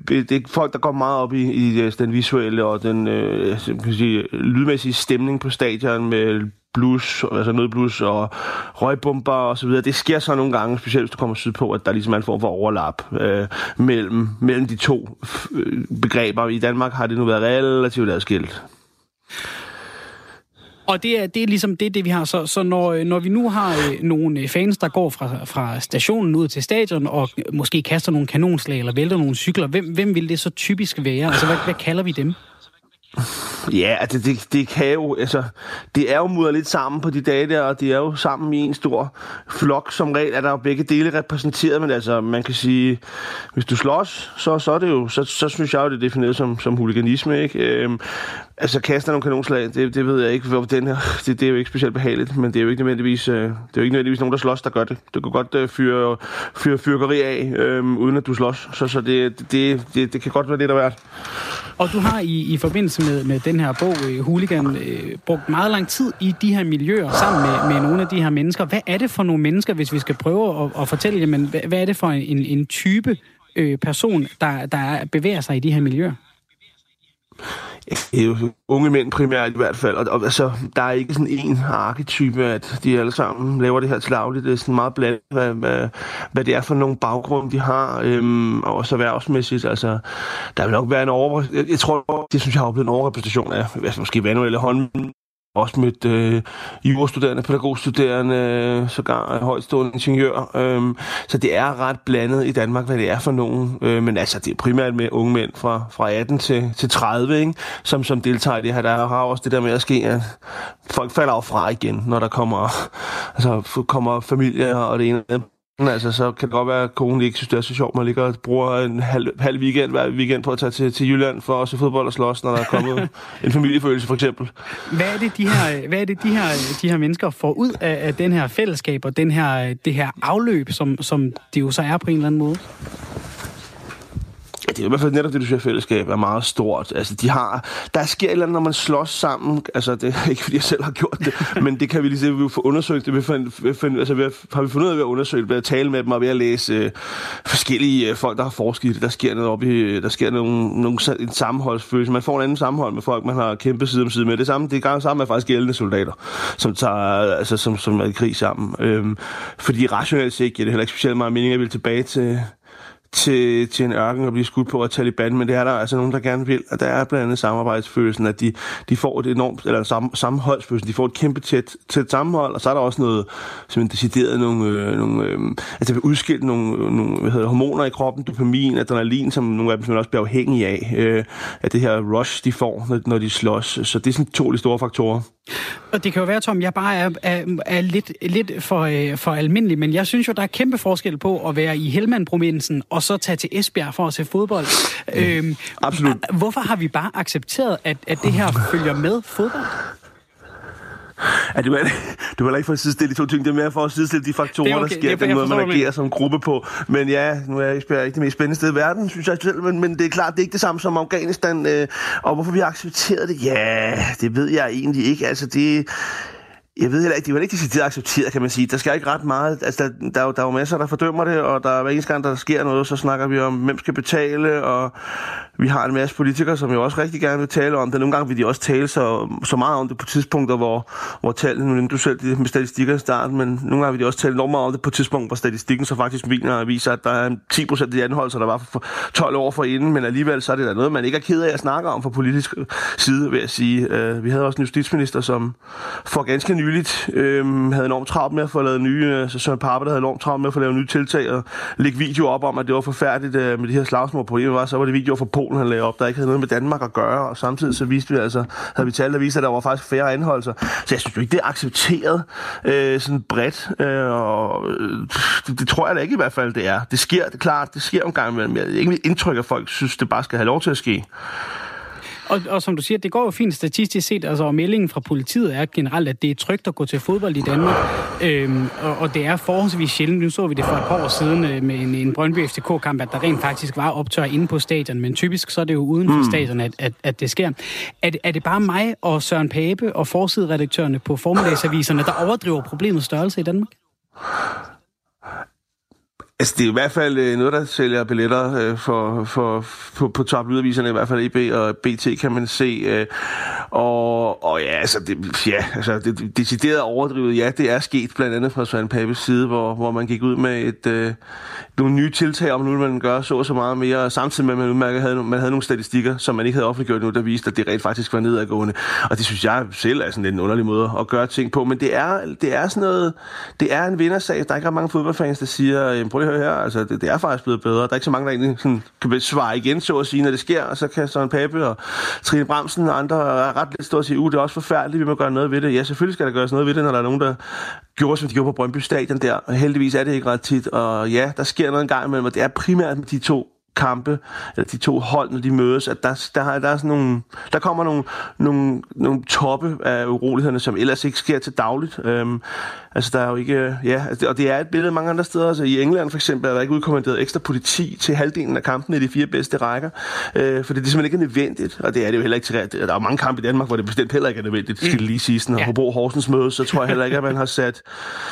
det er folk, der går meget op i, i øh, den visuelle og den øh, kan sige, lydmæssige stemning på stadion med blues, altså noget blues og røgbomber og så videre. Det sker så nogle gange, specielt hvis du kommer sydpå, at der ligesom er en form for overlap øh, mellem, mellem de to øh, begreber. I Danmark har det nu været relativt adskilt.
Og det er, det er ligesom det, det vi har. Så, så når, øh, når vi nu har øh, nogle øh, fans, der går fra, fra stationen ud til stadion, og måske kaster nogle kanonslag eller vælter nogle cykler, hvem, hvem vil det så typisk være? Altså, hvad, hvad kalder vi dem?
Ja, det, det, det kan jo, altså, det er jo mudret lidt sammen på de dage der, og det er jo sammen i en stor flok. Som regel er der jo begge dele repræsenteret, men altså, man kan sige, hvis du slås, så, så er det jo, så, så synes jeg jo, det er defineret som, som huliganisme, ikke? Øhm, altså, kaster nogle kanonslag, det, det ved jeg ikke, hvor den her, det, det er jo ikke specielt behageligt, men det er jo ikke nødvendigvis, øh, det er jo ikke nødvendigvis nogen, der slås, der gør det. Du kan godt øh, fyre, fyre fyrkeri af, øh, uden at du slås, så, så det, det, det, det kan godt være det, der værd.
Og du har i, i forbindelse med, med den her bog, øh, Hooligan, øh, brugt meget lang tid i de her miljøer sammen med, med nogle af de her mennesker. Hvad er det for nogle mennesker, hvis vi skal prøve at, at fortælle, jamen, hvad, hvad er det for en, en type øh, person, der, der bevæger sig i de her miljøer?
Øh, unge mænd primært i hvert fald, og, og altså, der er ikke sådan en arketype, at de alle sammen laver det her til lavligt. Det er sådan meget blandet, hvad, hvad, hvad det er for nogle baggrund, de har, øhm, og også erhvervsmæssigt. Altså, der vil nok være en over... Jeg, jeg tror, det synes jeg har oplevet en overrepræsentation af, altså, måske manuelle hånd, også mødt øh, jurastuderende, pædagogstuderende, øh, sågar højtstående ingeniør. Øh, så det er ret blandet i Danmark, hvad det er for nogen. Øh, men altså, det er primært med unge mænd fra, fra 18 til, til 30, ikke? Som, som deltager i det her. Der har også det der med at ske, at folk falder af fra igen, når der kommer, altså, kommer familier og det ene Altså, så kan det godt være, at konen ikke synes, det er så sjovt. Man ligger og bruger en halv, halv weekend hver weekend på at tage til, til Jylland for at se fodbold og slås, når der er kommet en familiefølelse, for eksempel.
Hvad er det, de her, hvad er det, de her, de her mennesker får ud af, af den her fællesskab og den her, det her afløb, som, som det jo så er på en eller anden måde?
Det er i hvert fald netop det, du siger, fællesskab er meget stort. Altså, de har, der sker et eller andet, når man slås sammen. Altså, det er ikke, fordi jeg selv har gjort det, men det kan vi lige se, vi få undersøgt det. Vi find, find, altså, vi har, vi fundet ud af ved at undersøge ved at tale med dem og ved at læse øh, forskellige øh, folk, der har forsket i det. Der sker noget op i, der sker nogle, nogle, en sammenholdsfølelse. Man får en anden sammenhold med folk, man har kæmpet side om side med. Det samme, det er samme med faktisk gældende soldater, som, tager, altså, som, som er i krig sammen. Øhm, fordi rationelt set giver det heller ikke specielt meget mening at ville tilbage til til, til en ørken og blive skudt på af Taliban, men det er der altså nogen, der gerne vil, og der er blandt andet samarbejdsfølelsen, at de, de får et enormt, eller sam, sammenholdsfølelsen, de får et kæmpe tæt, tæt sammenhold, og så er der også noget, simpelthen decideret nogle, øh, nogle øh, altså udskilt nogle, nogle hvad hedder, hormoner i kroppen, dopamin, adrenalin, som nogle af dem også bliver afhængige af, øh, af det her rush, de får, når, når de slås. Så det er sådan to store faktorer.
Og det kan jo være, Tom, jeg bare er, er, er lidt, lidt for, øh, for almindelig, men jeg synes jo, der er kæmpe forskel på at være i Helmand-provinsen og så tage til Esbjerg for at se fodbold. Mm. Øhm,
Absolut.
Hvorfor har vi bare accepteret, at, at det her følger med fodbold?
Ja, det var, det var ikke for at sidestille de to ting, det er mere for at sidestille de faktorer, okay, der sker, den måde, man agerer som gruppe på. Men ja, nu er Esbjerg ikke det mest spændende sted i verden, synes jeg selv, men, men det er klart, det er ikke det samme som Afghanistan. Øh, og hvorfor vi har accepteret det? Ja, det ved jeg egentlig ikke. Altså, det, jeg ved heller ikke, de var ikke decideret accepteret, kan man sige. Der skal ikke ret meget. Altså, der, der, er der er jo masser, der fordømmer det, og der er hver eneste gang, der sker noget, så snakker vi om, hvem skal betale, og vi har en masse politikere, som jo også rigtig gerne vil tale om det. Nogle gange vil de også tale så, så meget om det på tidspunkter, hvor, hvor tallene, nu du selv det med statistikker i starten, men nogle gange vil de også tale enormt meget om det på tidspunkt, hvor statistikken så faktisk viser, viser at der er 10 procent af de anholdelser, der var for 12 år for inden, men alligevel så er det da noget, man ikke er ked af at snakke om fra politisk side, vil jeg sige. Øh, vi havde også en justitsminister, som for ganske nyligt øh, havde enormt travlt med at få lavet nye, altså Søren Pape, der havde enormt travlt med at få lavet nye tiltag og lægge video op om, at det var forfærdeligt øh, med de her slagsmål. Problemet var, så var det videoer fra Polen, han lagde op, der ikke havde noget med Danmark at gøre, og samtidig så viste vi altså, havde vi talt, der viste, at der var faktisk færre anholdelser. Så jeg synes jo ikke, det er accepteret øh, sådan bredt, øh, og øh, det, det, tror jeg da ikke i hvert fald, det er. Det sker, det er klart, det sker en gang imellem. Jeg har ikke mit indtryk, at folk synes, det bare skal have lov til at ske.
Og, og som du siger, det går jo fint statistisk set, altså og meldingen fra politiet er generelt, at det er trygt at gå til fodbold i Danmark, øhm, og, og det er forholdsvis sjældent. Nu så vi det for et par år siden øh, med en, en Brøndby FCK-kamp, at der rent faktisk var optør inde på stadion, men typisk så er det jo uden for mm. stadion, at, at, at det sker. Er det, er det bare mig og Søren Pape og forsideredaktørerne på formiddagsaviserne, der overdriver problemets størrelse i Danmark?
Altså, det er i hvert fald øh, noget, der sælger billetter øh, for, for, for, på toplyderaviserne, i hvert fald EB og BT, kan man se. Øh, og, og ja, altså, det, ja, altså, det, decideret overdrivet, ja, det er sket blandt andet fra Søren Papes side, hvor, hvor man gik ud med et, øh, nogle nye tiltag om, nu man gør så så meget mere, samtidig med, at man udmærket havde, man havde nogle statistikker, som man ikke havde offentliggjort nu, der viste, at det rent faktisk var nedadgående. Og det synes jeg selv er sådan en underlig måde at gøre ting på. Men det er, det er sådan noget, det er en vindersag. Der er ikke ret mange fodboldfans, der siger, prøv lige hør her, altså det, det, er faktisk blevet bedre. Der er ikke så mange, der egentlig sådan, kan svare igen, så at sige, når det sker. Og så kan Søren Pape og Trine Bremsen og andre er ret lidt stå og sige, uh, det er også forfærdeligt, vi må gøre noget ved det. Ja, selvfølgelig skal der gøres noget ved det, når der er nogen, der gjorde, som de gjorde på Brøndby Stadion der. Heldigvis er det ikke ret tit. Og ja, der sker noget en gang imellem, og det er primært med de to kampe, eller de to hold, når de mødes, at der, der, der, er sådan nogle, der kommer nogle, nogle, nogle toppe af urolighederne, som ellers ikke sker til dagligt. Øhm, altså, der er jo ikke... Ja, altså, og det er et billede mange andre steder. Altså, I England for eksempel er der ikke udkommanderet ekstra politi til halvdelen af kampene i de fire bedste rækker, øh, fordi det simpelthen ikke er nødvendigt, og det er det jo heller ikke til Der er mange kampe i Danmark, hvor det bestemt heller ikke er nødvendigt, skal det lige sige. Når ja. Hobro Horsens møde, så tror jeg heller ikke, at man har sat,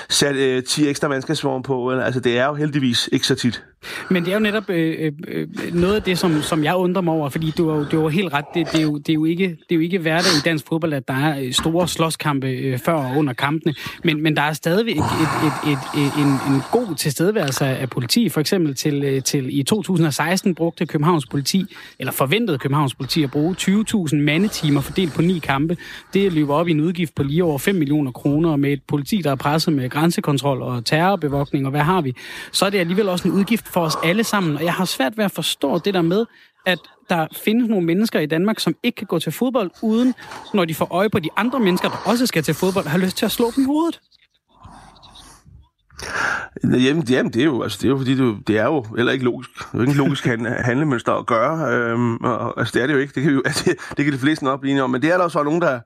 sat øh, 10 ekstra mandskabsvogne på. Altså, det er jo heldigvis ikke så tit.
Men det er jo netop øh, øh, noget af det, som, som jeg undrer mig over, fordi du har, jo helt ret, det, det, er jo, det, er jo ikke, det er jo ikke hverdag i dansk fodbold, at der er øh, store slåskampe øh, før og under kampene, men, men der er stadigvæk et, et, et, et, en, en god tilstedeværelse af politi. For eksempel til, øh, til i 2016 brugte Københavns politi, eller forventede Københavns politi at bruge 20.000 mandetimer fordelt på ni kampe. Det løber op i en udgift på lige over 5 millioner kroner, med et politi, der er presset med grænsekontrol og terrorbevogtning, og hvad har vi? Så er det alligevel også en udgift for os alle sammen. Og jeg har svært ved forstår det der med, at der findes nogle mennesker i Danmark, som ikke kan gå til fodbold, uden, når de får øje på de andre mennesker, der også skal til fodbold, har lyst til at slå dem i hovedet.
Jamen, jamen, det er jo, altså, det er jo fordi, det, det er jo heller ikke logisk. Det er jo ikke en logisk handlemønster at gøre. Øhm, og, altså, det er det jo ikke. Det kan, jo, altså, det kan de fleste nok blive om. Men det er der også nogen, der,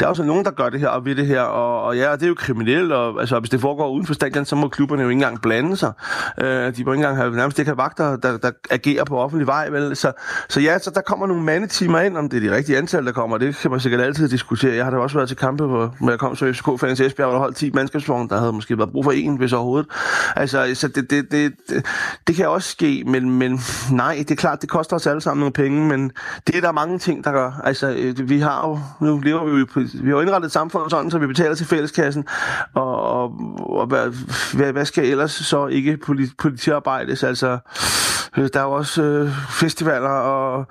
der er også nogen, der gør det her og ved det her. Og, og ja, det er jo kriminelt. Og, altså, hvis det foregår uden for stadion, så må klubberne jo ikke engang blande sig. Øh, de må ikke engang have, nærmest ikke have vagter, der, der agerer på offentlig vej. Vel? Så, så ja, så der kommer nogle mandetimer ind, om det er de rigtige antal, der kommer. Det kan man sikkert altid diskutere. Jeg har da også været til kampe, hvor jeg kom så FCK-fans i Esbjerg, hvor der holdt 10 mandskabsvogne. Der havde måske været brug for en, hvis overhovedet. Altså, så det, det, det, det, det kan også ske, men, men nej, det er klart, det koster os alle sammen nogle penge, men det er der mange ting, der gør. Altså, øh, vi har jo, nu lever vi jo, vi har jo indrettet samfundet sådan, så vi betaler til fælleskassen, og, og, og hvad, hvad skal ellers så ikke politi- politiarbejdes? Altså, øh, der er jo også øh, festivaler, og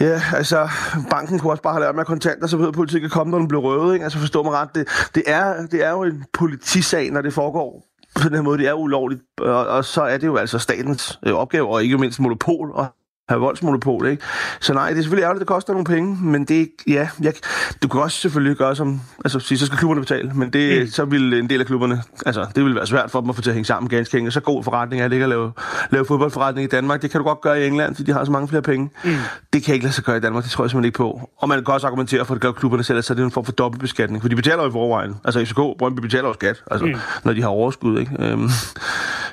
ja, altså, banken kunne også bare have lavet med kontanter, så ved politiet kan komme, når den bliver røvet, ikke? Altså, forstå mig ret, det, det, er, det er jo en politisag, når det foregår på den her måde, det er ulovligt, og, og så er det jo altså statens øh, opgave, og ikke mindst monopol, og have voldsmonopol, ikke? Så nej, det er selvfølgelig ærgerligt, det koster nogle penge, men det ja, jeg, du kan også selvfølgelig gøre som, altså sige, så skal klubberne betale, men det, mm. så vil en del af klubberne, altså det vil være svært for dem at få til at hænge sammen ganske enkelt. Så god forretning er det ikke at lave, lave fodboldforretning i Danmark. Det kan du godt gøre i England, fordi de har så mange flere penge. Mm. Det kan ikke lade sig gøre i Danmark, det tror jeg simpelthen ikke på. Og man kan også argumentere for, at det gør klubberne selv, så det er en form for dobbeltbeskatning, for de betaler jo i forvejen. Altså FCK, Brøndby betaler jo skat, altså, mm. når de har overskud, ikke? Øhm,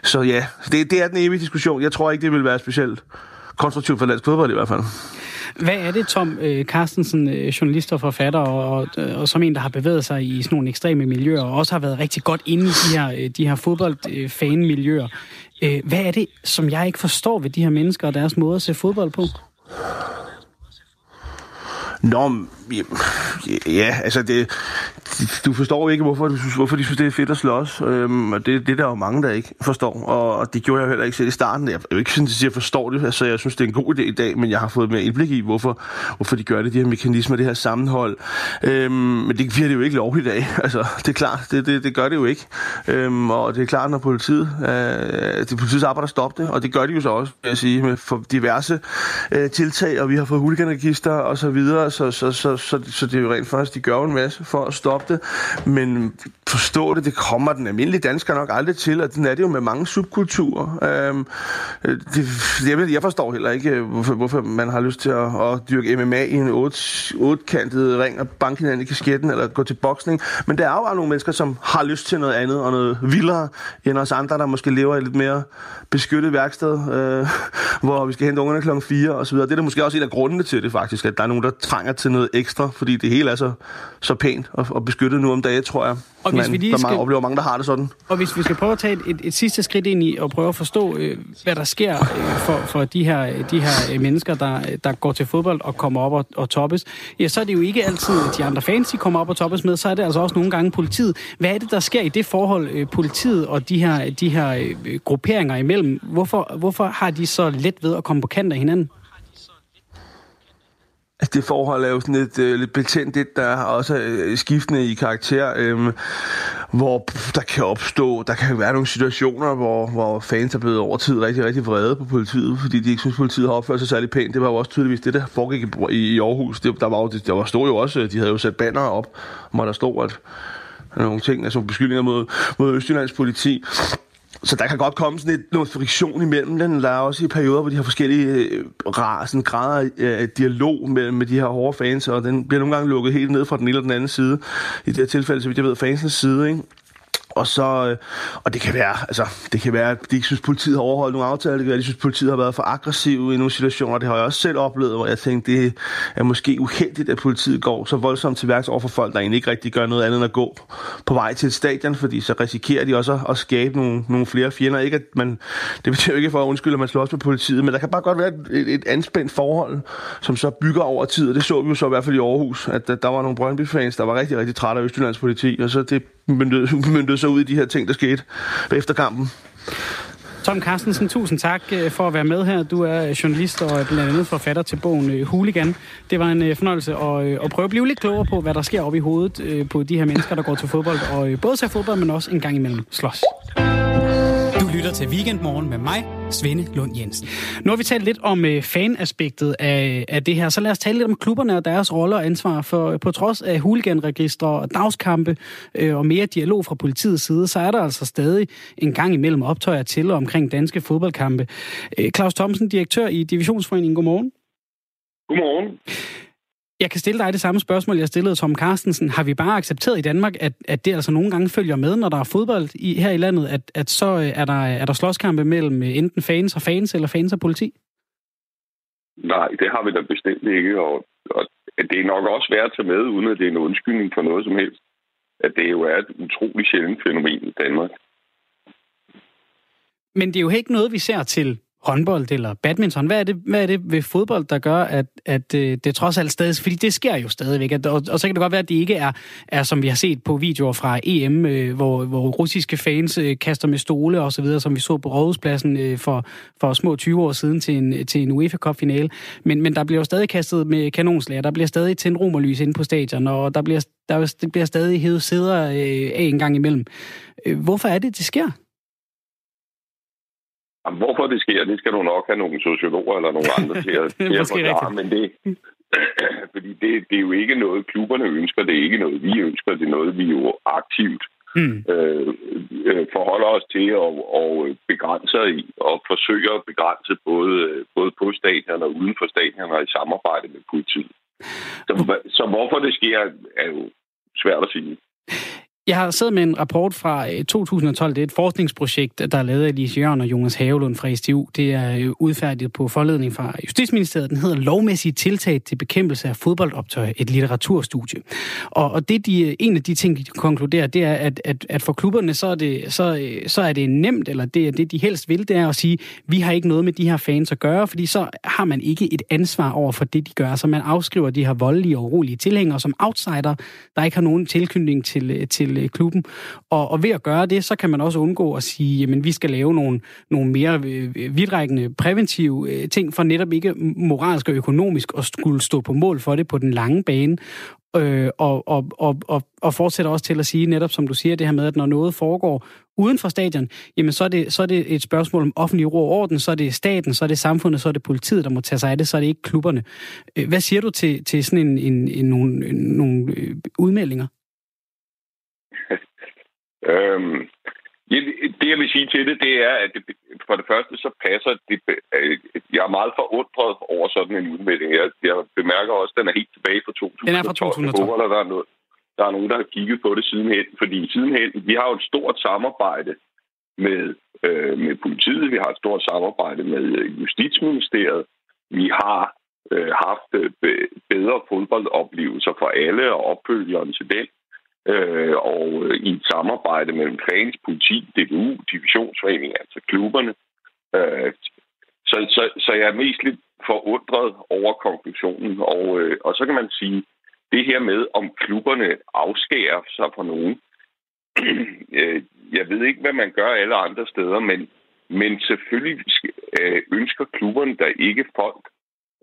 så ja, det, det er den evige diskussion. Jeg tror ikke, det vil være specielt konstruktivt for dansk fodbold i hvert fald.
Hvad er det, Tom øh, Carstensen, øh, journalist og forfatter, og, og, som en, der har bevæget sig i sådan nogle ekstreme miljøer, og også har været rigtig godt inde i de her, øh, de her fodboldfanmiljøer. Hvad er det, som jeg ikke forstår ved de her mennesker og deres måde at se fodbold på?
Nå, ja, altså det, du forstår ikke, hvorfor, du, synes, hvorfor de synes, det er fedt at slås. Øhm, og det, det er der jo mange, der ikke forstår. Og, og det gjorde jeg heller ikke selv i starten. Jeg er ikke sådan, at jeg forstår det, altså jeg synes, det er en god idé i dag, men jeg har fået mere indblik i, hvorfor, hvorfor de gør det, de her mekanismer, det her sammenhold. Øhm, men det bliver det jo ikke lovligt af. Altså, det er klart, det, det, det gør det jo ikke. Øhm, og det er klart, når politiet, øh, det politiets arbejde at stoppe det, og det gør de jo så også, vil jeg sige, med for diverse øh, tiltag, og vi har fået huliganregister og så videre, så, så, så, så, så det er jo rent faktisk, de gør en masse for at stoppe det, men forstå det, det kommer den almindelige dansker nok aldrig til, og den er det jo med mange subkulturer. Øhm, øh, det, jeg, jeg forstår heller ikke, øh, hvorfor, hvorfor man har lyst til at, at dyrke MMA i en ot kantet ring og banke hinanden i kasketten, eller gå til boksning, men der er jo bare nogle mennesker, som har lyst til noget andet og noget vildere end os andre, der måske lever i lidt mere beskyttet værksted, øh, hvor vi skal hente ungerne klokken 4 og så videre. Det er da måske også en af grundene til det faktisk, at der er nogen, der trænger til noget ekstra, fordi det hele er så, så pænt og, og beskyttet nu om dagen, tror jeg. Og hvis Man, vi lige skal... der oplever mange, der har det sådan.
Og hvis vi skal prøve at tage et, et, et sidste skridt ind i og prøve at forstå, øh, hvad der sker øh, for, for de her, de her øh, mennesker, der, der går til fodbold og kommer op og, og toppes, ja, så er det jo ikke altid de andre fans, de kommer op og toppes med, så er det altså også nogle gange politiet. Hvad er det, der sker i det forhold, øh, politiet og de her, de her øh, grupperinger imellem? Hvorfor, hvorfor har de så let ved at komme på kant af hinanden?
Altså, det forhold er jo sådan lidt, øh, lidt betændt, det der er også øh, skiftende i karakter, øh, hvor der kan opstå, der kan være nogle situationer, hvor, hvor fans er blevet over tid rigtig, rigtig vrede på politiet, fordi de ikke synes, politiet har opført sig særlig pænt. Det var jo også tydeligvis det, der foregik i, i Aarhus. Det, der var jo, der var, stod jo også, øh, de havde jo sat banner op, hvor der stod, at nogle ting, altså beskyldninger mod, mod Østjyllands politi. Så der kan godt komme sådan lidt noget friktion imellem den. Der er også i perioder, hvor de har forskellige øh, rasen, grader af dialog mellem med de her hårde fans, og den bliver nogle gange lukket helt ned fra den ene eller den anden side. I det her tilfælde, så vidt jeg ved, fansens side, ikke? Og så, øh, og det kan være, altså, det kan være, at de ikke synes, at politiet har overholdt nogle aftaler. Det kan være, at de synes, at politiet har været for aggressiv i nogle situationer. Det har jeg også selv oplevet, hvor jeg tænkte, det er måske uheldigt, at politiet går så voldsomt til værks over for folk, der egentlig ikke rigtig gør noget andet end at gå på vej til et stadion, fordi så risikerer de også at, skabe nogle, nogle flere fjender. Ikke at man, det betyder ikke for at undskylde, at man slås med politiet, men der kan bare godt være et, et anspændt forhold, som så bygger over tid, og det så vi jo så i hvert fald i Aarhus, at der var nogle Brøndby-fans, der var rigtig, rigtig trætte af Østjyllands politi, og så det myndede sig ud i de her ting, der skete efter kampen.
Tom Carstensen, tusind tak øh, for at være med her. Du er øh, journalist og øh, blandt andet forfatter til bogen Hooligan. Det var en fornøjelse at, at prøve at blive lidt klogere på, hvad der sker oppe i hovedet på de her mennesker, der går til fodbold, og både ser fodbold, men også en gang imellem slås du lytter til Weekendmorgen med mig, Svende Lund Jensen. Nu har vi talt lidt om øh, fanaspektet af, af det her, så lad os tale lidt om klubberne og deres rolle og ansvar. For øh, på trods af huliganregistre og dagskampe øh, og mere dialog fra politiets side, så er der altså stadig en gang imellem optøjer til og omkring danske fodboldkampe. Øh, Claus Thomsen, direktør i Divisionsforeningen, godmorgen.
Godmorgen.
Jeg kan stille dig det samme spørgsmål, jeg stillede Tom Carstensen. Har vi bare accepteret i Danmark, at, at det altså nogle gange følger med, når der er fodbold i, her i landet, at, at så øh, er der, er der slåskampe mellem øh, enten fans og fans, eller fans og politi?
Nej, det har vi da bestemt ikke, og, og det er nok også værd at tage med, uden at det er en undskyldning for noget som helst, at det jo er et utroligt sjældent fænomen i Danmark.
Men det er jo ikke noget, vi ser til håndbold eller badminton? Hvad er det, hvad er det ved fodbold, der gør, at, at øh, det trods alt stadig... Fordi det sker jo stadigvæk, at, og, og så kan det godt være, at det ikke er, er som vi har set på videoer fra EM, øh, hvor, hvor russiske fans øh, kaster med stole og så videre, som vi så på Rådhuspladsen øh, for, for små 20 år siden til en, til en UEFA Cup-finale. Men, men der bliver jo stadig kastet med kanonslager, der bliver stadig tændt romerlys inde på stadion, og der bliver, der, bliver stadig hævet sæder øh, af en gang imellem. Øh, hvorfor er det, det sker?
Jamen, hvorfor det sker, det skal du nok have nogle sociologer eller nogle andre til at, til at forklare, men det, fordi det, det er jo ikke noget, klubberne ønsker, det er ikke noget, vi ønsker, det er noget, vi jo aktivt mm. øh, øh, forholder os til og, og begrænser i, og forsøger at begrænse både, både på stadion og uden for stadion og i samarbejde med politiet. Så, så hvorfor det sker, er jo svært at sige.
Jeg har siddet med en rapport fra øh, 2012. Det er et forskningsprojekt, der er lavet af Lise Jørgen og Jonas Havelund fra STU. Det er øh, udfærdiget på forledning fra Justitsministeriet. Den hedder Lovmæssige tiltag til bekæmpelse af fodboldoptøj, et litteraturstudie. Og, og det, de, øh, en af de ting, de konkluderer, det er, at, at, at for klubberne, så er, det, så, så er det nemt, eller det er det, de helst vil, det er at sige, vi har ikke noget med de her fans at gøre, fordi så har man ikke et ansvar over for det, de gør. Så man afskriver de her voldelige og urolige tilhængere som outsider, der ikke har nogen tilknytning til, til til øh, klubben. Og, og ved at gøre det, så kan man også undgå at sige, at vi skal lave nogle, nogle mere øh, øh, vidtrækkende præventive ting, for netop ikke moralsk og økonomisk at skulle stå på mål for det på den lange bane. Øh, og, og, og, og, og fortsætter også til at sige, netop som du siger, det her med, at når noget foregår uden for stadion, jamen så er, det, så er det et spørgsmål om offentlig ro og orden, så er det staten, så er det samfundet, så er det politiet, der må tage sig af det, så er det ikke klubberne. Hvad siger du til, til sådan en, en, en, nogle, nogle udmeldinger?
Øhm, det, jeg vil sige til det, det er, at det, for det første så passer det. Øh, jeg er meget forundret over sådan en udmelding. Jeg, jeg bemærker også, at den er helt tilbage fra 2012.
Den er fra 2012. Jeg håber,
der er, noget, der er nogen, der har kigget på det sidenhen. Fordi sidenhen, vi har jo et stort samarbejde med, øh, med politiet. Vi har et stort samarbejde med Justitsministeriet. Vi har øh, haft øh, bedre fodboldoplevelser for alle og opfølgeren til den øh, og øh, i et samarbejde mellem fans, politi, DBU, divisionsforening, altså klubberne. Øh, så, så, så jeg er mest lidt forundret over konklusionen, og, øh, og så kan man sige, det her med, om klubberne afskærer sig fra nogen. Øh, jeg ved ikke, hvad man gør alle andre steder, men, men selvfølgelig øh, ønsker klubberne der ikke folk,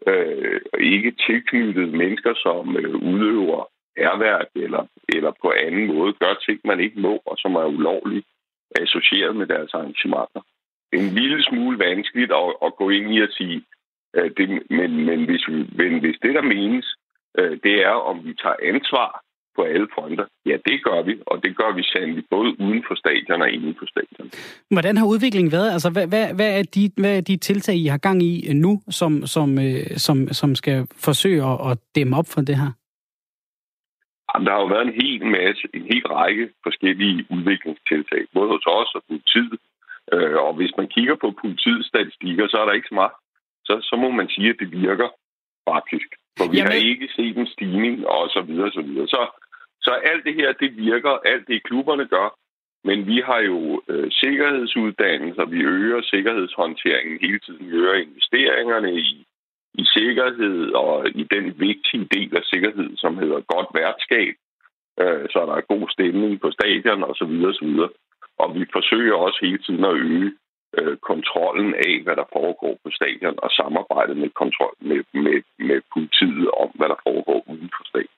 øh, ikke tilknyttede mennesker, som øh, udøver erhverv eller, eller på anden måde gør ting, man ikke må, og som er ulovligt associeret med deres arrangementer. En lille smule vanskeligt at, at gå ind i at sige, øh, det, men, men, hvis vi, men hvis det, der menes, øh, det er, om vi tager ansvar på alle fronter. Ja, det gør vi, og det gør vi sandelig både uden for stadion og inden for stadion.
Hvordan har udviklingen været? Altså, hvad, hvad, hvad, er de, hvad er de tiltag, I har gang i nu, som, som, øh, som, som skal forsøge at, at dæmme op for det her?
Der har jo været en hel masse, en hel række forskellige udviklingstiltag, både hos os og politiet. Øh, og hvis man kigger på politiets statistikker, så er der ikke så meget. Så, så må man sige, at det virker faktisk. For vi Jamen... har ikke set en stigning, og så videre, så videre. Så, så alt det her, det virker, alt det klubberne gør, men vi har jo øh, sikkerhedsuddannelser, vi øger sikkerhedshåndteringen hele tiden, vi øger investeringerne i i sikkerhed og i den vigtige del af sikkerhed, som hedder godt værtskab, øh, så der er god stemning på stadion og så videre, så videre. Og vi forsøger også hele tiden at øge øh, kontrollen af, hvad der foregår på stadion, og samarbejde med, kontrol, med, med, med politiet om, hvad der foregår uden for stadion.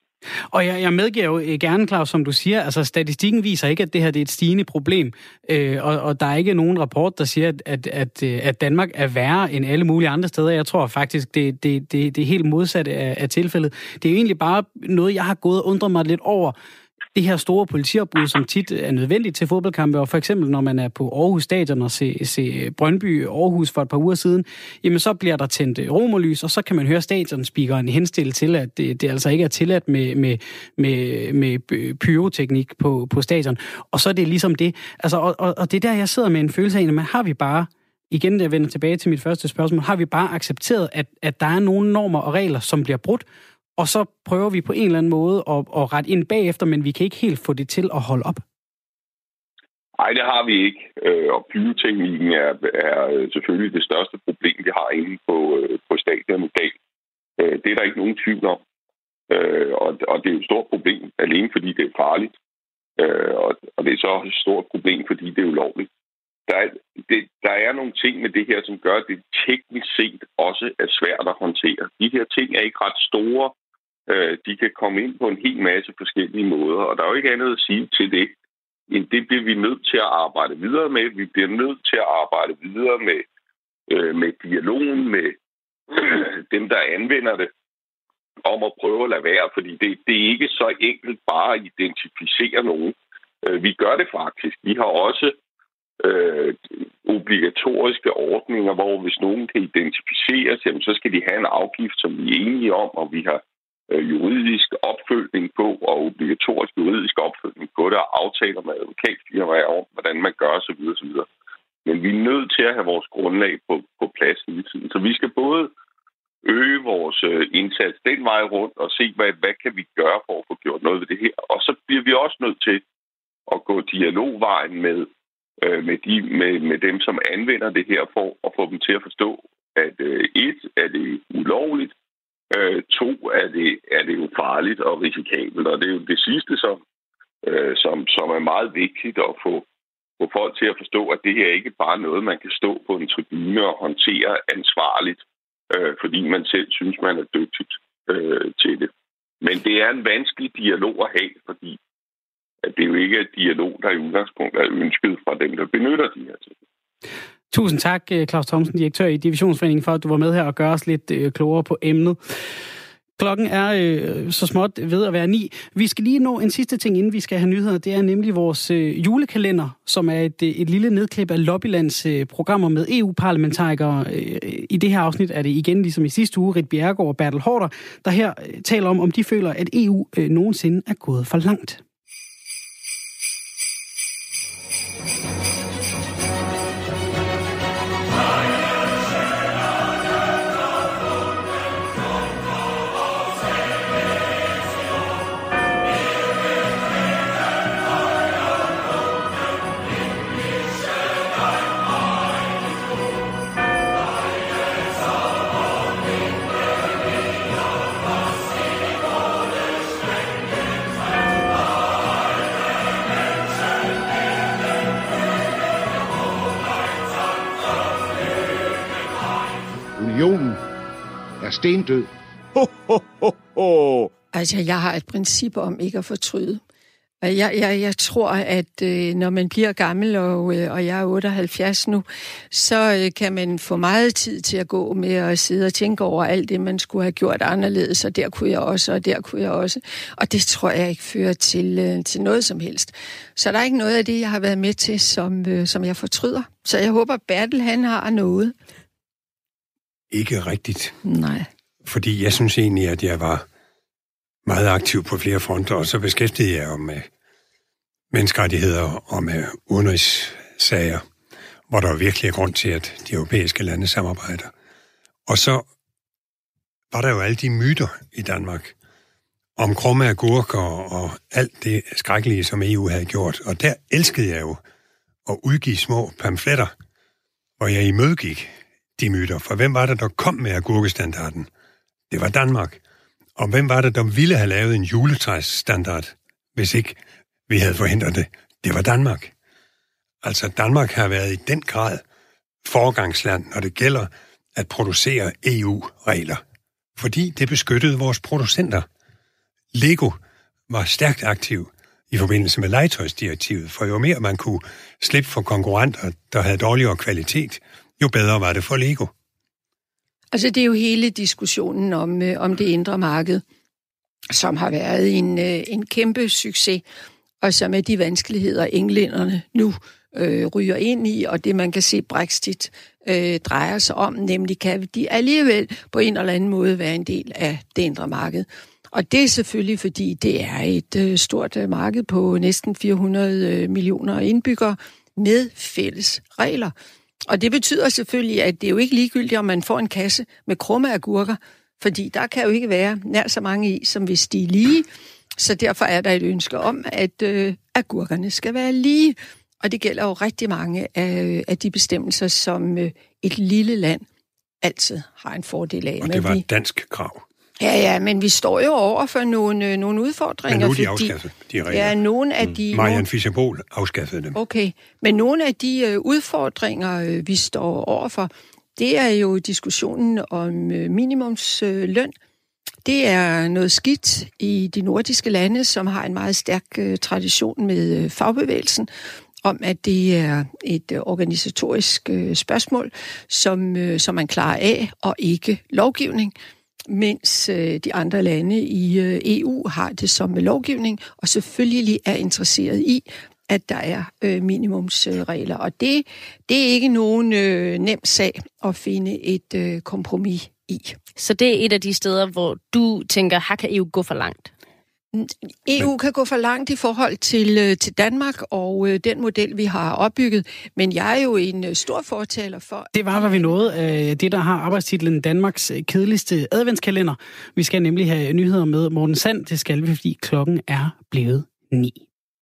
Og jeg, jeg medgiver jo øh, gerne, Claus, som du siger, altså statistikken viser ikke, at det her det er et stigende problem, øh, og, og der er ikke nogen rapport, der siger, at, at, at, øh, at Danmark er værre end alle mulige andre steder. Jeg tror faktisk, det, det, det, det er helt modsatte af, af tilfældet. Det er jo egentlig bare noget, jeg har gået og undret mig lidt over, det her store politiopbud, som tit er nødvendigt til fodboldkampe, og for eksempel når man er på Aarhus Stadion og ser se Brøndby Aarhus for et par uger siden, jamen så bliver der tændt øh, romerlys, og så kan man høre stadionspeakeren henstille til, at det, det altså ikke er tilladt med, med, med, med pyroteknik på, på stadion. Og så er det ligesom det. Altså, og, og, og det er der, jeg sidder med en følelse af, at har vi bare igen, jeg vender tilbage til mit første spørgsmål, har vi bare accepteret, at, at der er nogle normer og regler, som bliver brudt, og så prøver vi på en eller anden måde at, at rette ind bagefter, men vi kan ikke helt få det til at holde op.
Nej, det har vi ikke. Øh, og pyroteknikken er, er øh, selvfølgelig det største problem, vi har inde på, øh, på stadion i dag. Det er der ikke nogen tvivl om. Og, og det er jo et stort problem, alene fordi det er farligt. Og, og det er så et stort problem, fordi det er ulovligt. Der er, det, der er nogle ting med det her, som gør, at det teknisk set også er svært at håndtere. De her ting er ikke ret store. Øh, de kan komme ind på en hel masse forskellige måder, og der er jo ikke andet at sige til det, det bliver vi nødt til at arbejde videre med. Vi bliver nødt til at arbejde videre med, øh, med dialogen med øh, dem, der anvender det, om at prøve at lade være, fordi det, det er ikke så enkelt bare at identificere nogen. Øh, vi gør det faktisk. Vi har også øh, obligatoriske ordninger, hvor hvis nogen kan identificeres, jamen, så skal de have en afgift, som vi er enige om, og vi har Øh, juridisk opfølgning på og obligatorisk juridisk opfølgning på det og aftaler med advokatfirmaer om, hvordan man gør osv. osv. Men vi er nødt til at have vores grundlag på, på plads hele tiden. Så vi skal både øge vores øh, indsats den vej rundt og se, hvad, hvad kan vi gøre for at få gjort noget ved det her. Og så bliver vi også nødt til at gå dialogvejen med, øh, med, de, med, med dem, som anvender det her, for at få dem til at forstå, at øh, et, er det ulovligt, Øh, to er det, er det jo farligt og risikabelt, og det er jo det sidste, som, øh, som, som er meget vigtigt at få, få folk til at forstå, at det her ikke bare er noget, man kan stå på en tribune og håndtere ansvarligt, øh, fordi man selv synes, man er dygtig øh, til det. Men det er en vanskelig dialog at have, fordi at det er jo ikke et dialog, der i udgangspunkt er ønsket fra dem, der benytter de her ting.
Tusind tak, øh, Claus Thomsen, direktør i Divisionsforeningen, for at du var med her og gør os lidt øh, klogere på emnet. Klokken er øh, så småt ved at være ni. Vi skal lige nå en sidste ting, inden vi skal have nyheder. Det er nemlig vores øh, julekalender, som er et, øh, et lille nedklip af Lobbylands øh, programmer med EU-parlamentarikere. Øh, I det her afsnit er det igen, ligesom i sidste uge, Rit Bjergård og Bertel Hårder, der her øh, taler om, om de føler, at EU øh, nogensinde er gået for langt.
Stendød.
Ho, ho, ho, ho. Altså, jeg har et princip om ikke at fortryde. Jeg, jeg, jeg tror, at øh, når man bliver gammel, og, øh, og jeg er 78 nu, så øh, kan man få meget tid til at gå med at sidde og tænke over alt det, man skulle have gjort anderledes, og der kunne jeg også, og der kunne jeg også. Og det tror jeg ikke fører til, øh, til noget som helst. Så der er ikke noget af det, jeg har været med til, som, øh, som jeg fortryder. Så jeg håber, Bertel han har noget
ikke rigtigt.
Nej.
Fordi jeg synes egentlig, at jeg var meget aktiv på flere fronter, og så beskæftigede jeg mig med menneskerettigheder og med udenrigssager, hvor der virkelig er grund til, at de europæiske lande samarbejder. Og så var der jo alle de myter i Danmark om krumme agurker og alt det skrækkelige, som EU havde gjort. Og der elskede jeg jo at udgive små pamfletter, hvor jeg imødegik de myter. For hvem var det, der kom med agurkestandarden? Det var Danmark. Og hvem var det, der ville have lavet en juletræsstandard, hvis ikke vi havde forhindret det? Det var Danmark. Altså Danmark har været i den grad forgangsland, når det gælder at producere EU-regler. Fordi det beskyttede vores producenter. Lego var stærkt aktiv i forbindelse med legetøjsdirektivet, for jo mere man kunne slippe for konkurrenter, der havde dårligere kvalitet, jo bedre var det for Lego.
Altså det er jo hele diskussionen om, øh, om det indre marked, som har været en, øh, en kæmpe succes, og som er de vanskeligheder, englænderne nu øh, ryger ind i, og det man kan se Brexit øh, drejer sig om, nemlig kan de alligevel på en eller anden måde være en del af det indre marked. Og det er selvfølgelig, fordi det er et øh, stort øh, marked på næsten 400 øh, millioner indbyggere med fælles regler. Og det betyder selvfølgelig, at det er jo ikke ligegyldigt, om man får en kasse med krumme agurker, fordi der kan jo ikke være nær så mange i, som hvis de er lige. Så derfor er der et ønske om, at øh, agurkerne skal være lige. Og det gælder jo rigtig mange af, af de bestemmelser, som øh, et lille land altid har en fordel af.
Og det var et dansk krav.
Ja, ja, men vi står jo over for nogle, øh, nogle udfordringer.
Men nu er de
fordi,
afskaffet, de regler.
Ja, nogle af de...
Marianne Fischer afskaffede dem.
Okay, men nogle af de øh, udfordringer, øh, vi står over for, det er jo diskussionen om øh, minimumsløn. Det er noget skidt i de nordiske lande, som har en meget stærk øh, tradition med øh, fagbevægelsen, om at det er et øh, organisatorisk øh, spørgsmål, som, øh, som man klarer af, og ikke lovgivning mens øh, de andre lande i øh, EU har det som lovgivning, og selvfølgelig er interesseret i, at der er øh, minimumsregler. Og det, det er ikke nogen øh, nem sag at finde et øh, kompromis i.
Så det er et af de steder, hvor du tænker, her kan EU gå for langt?
EU kan gå for langt i forhold til, øh, til Danmark og øh, den model, vi har opbygget, men jeg er jo en øh, stor fortaler for...
Det var, hvad vi nåede af det, der har arbejdstitlen Danmarks kedeligste adventskalender. Vi skal nemlig have nyheder med Morten Sand. Det skal vi, fordi klokken er blevet ni.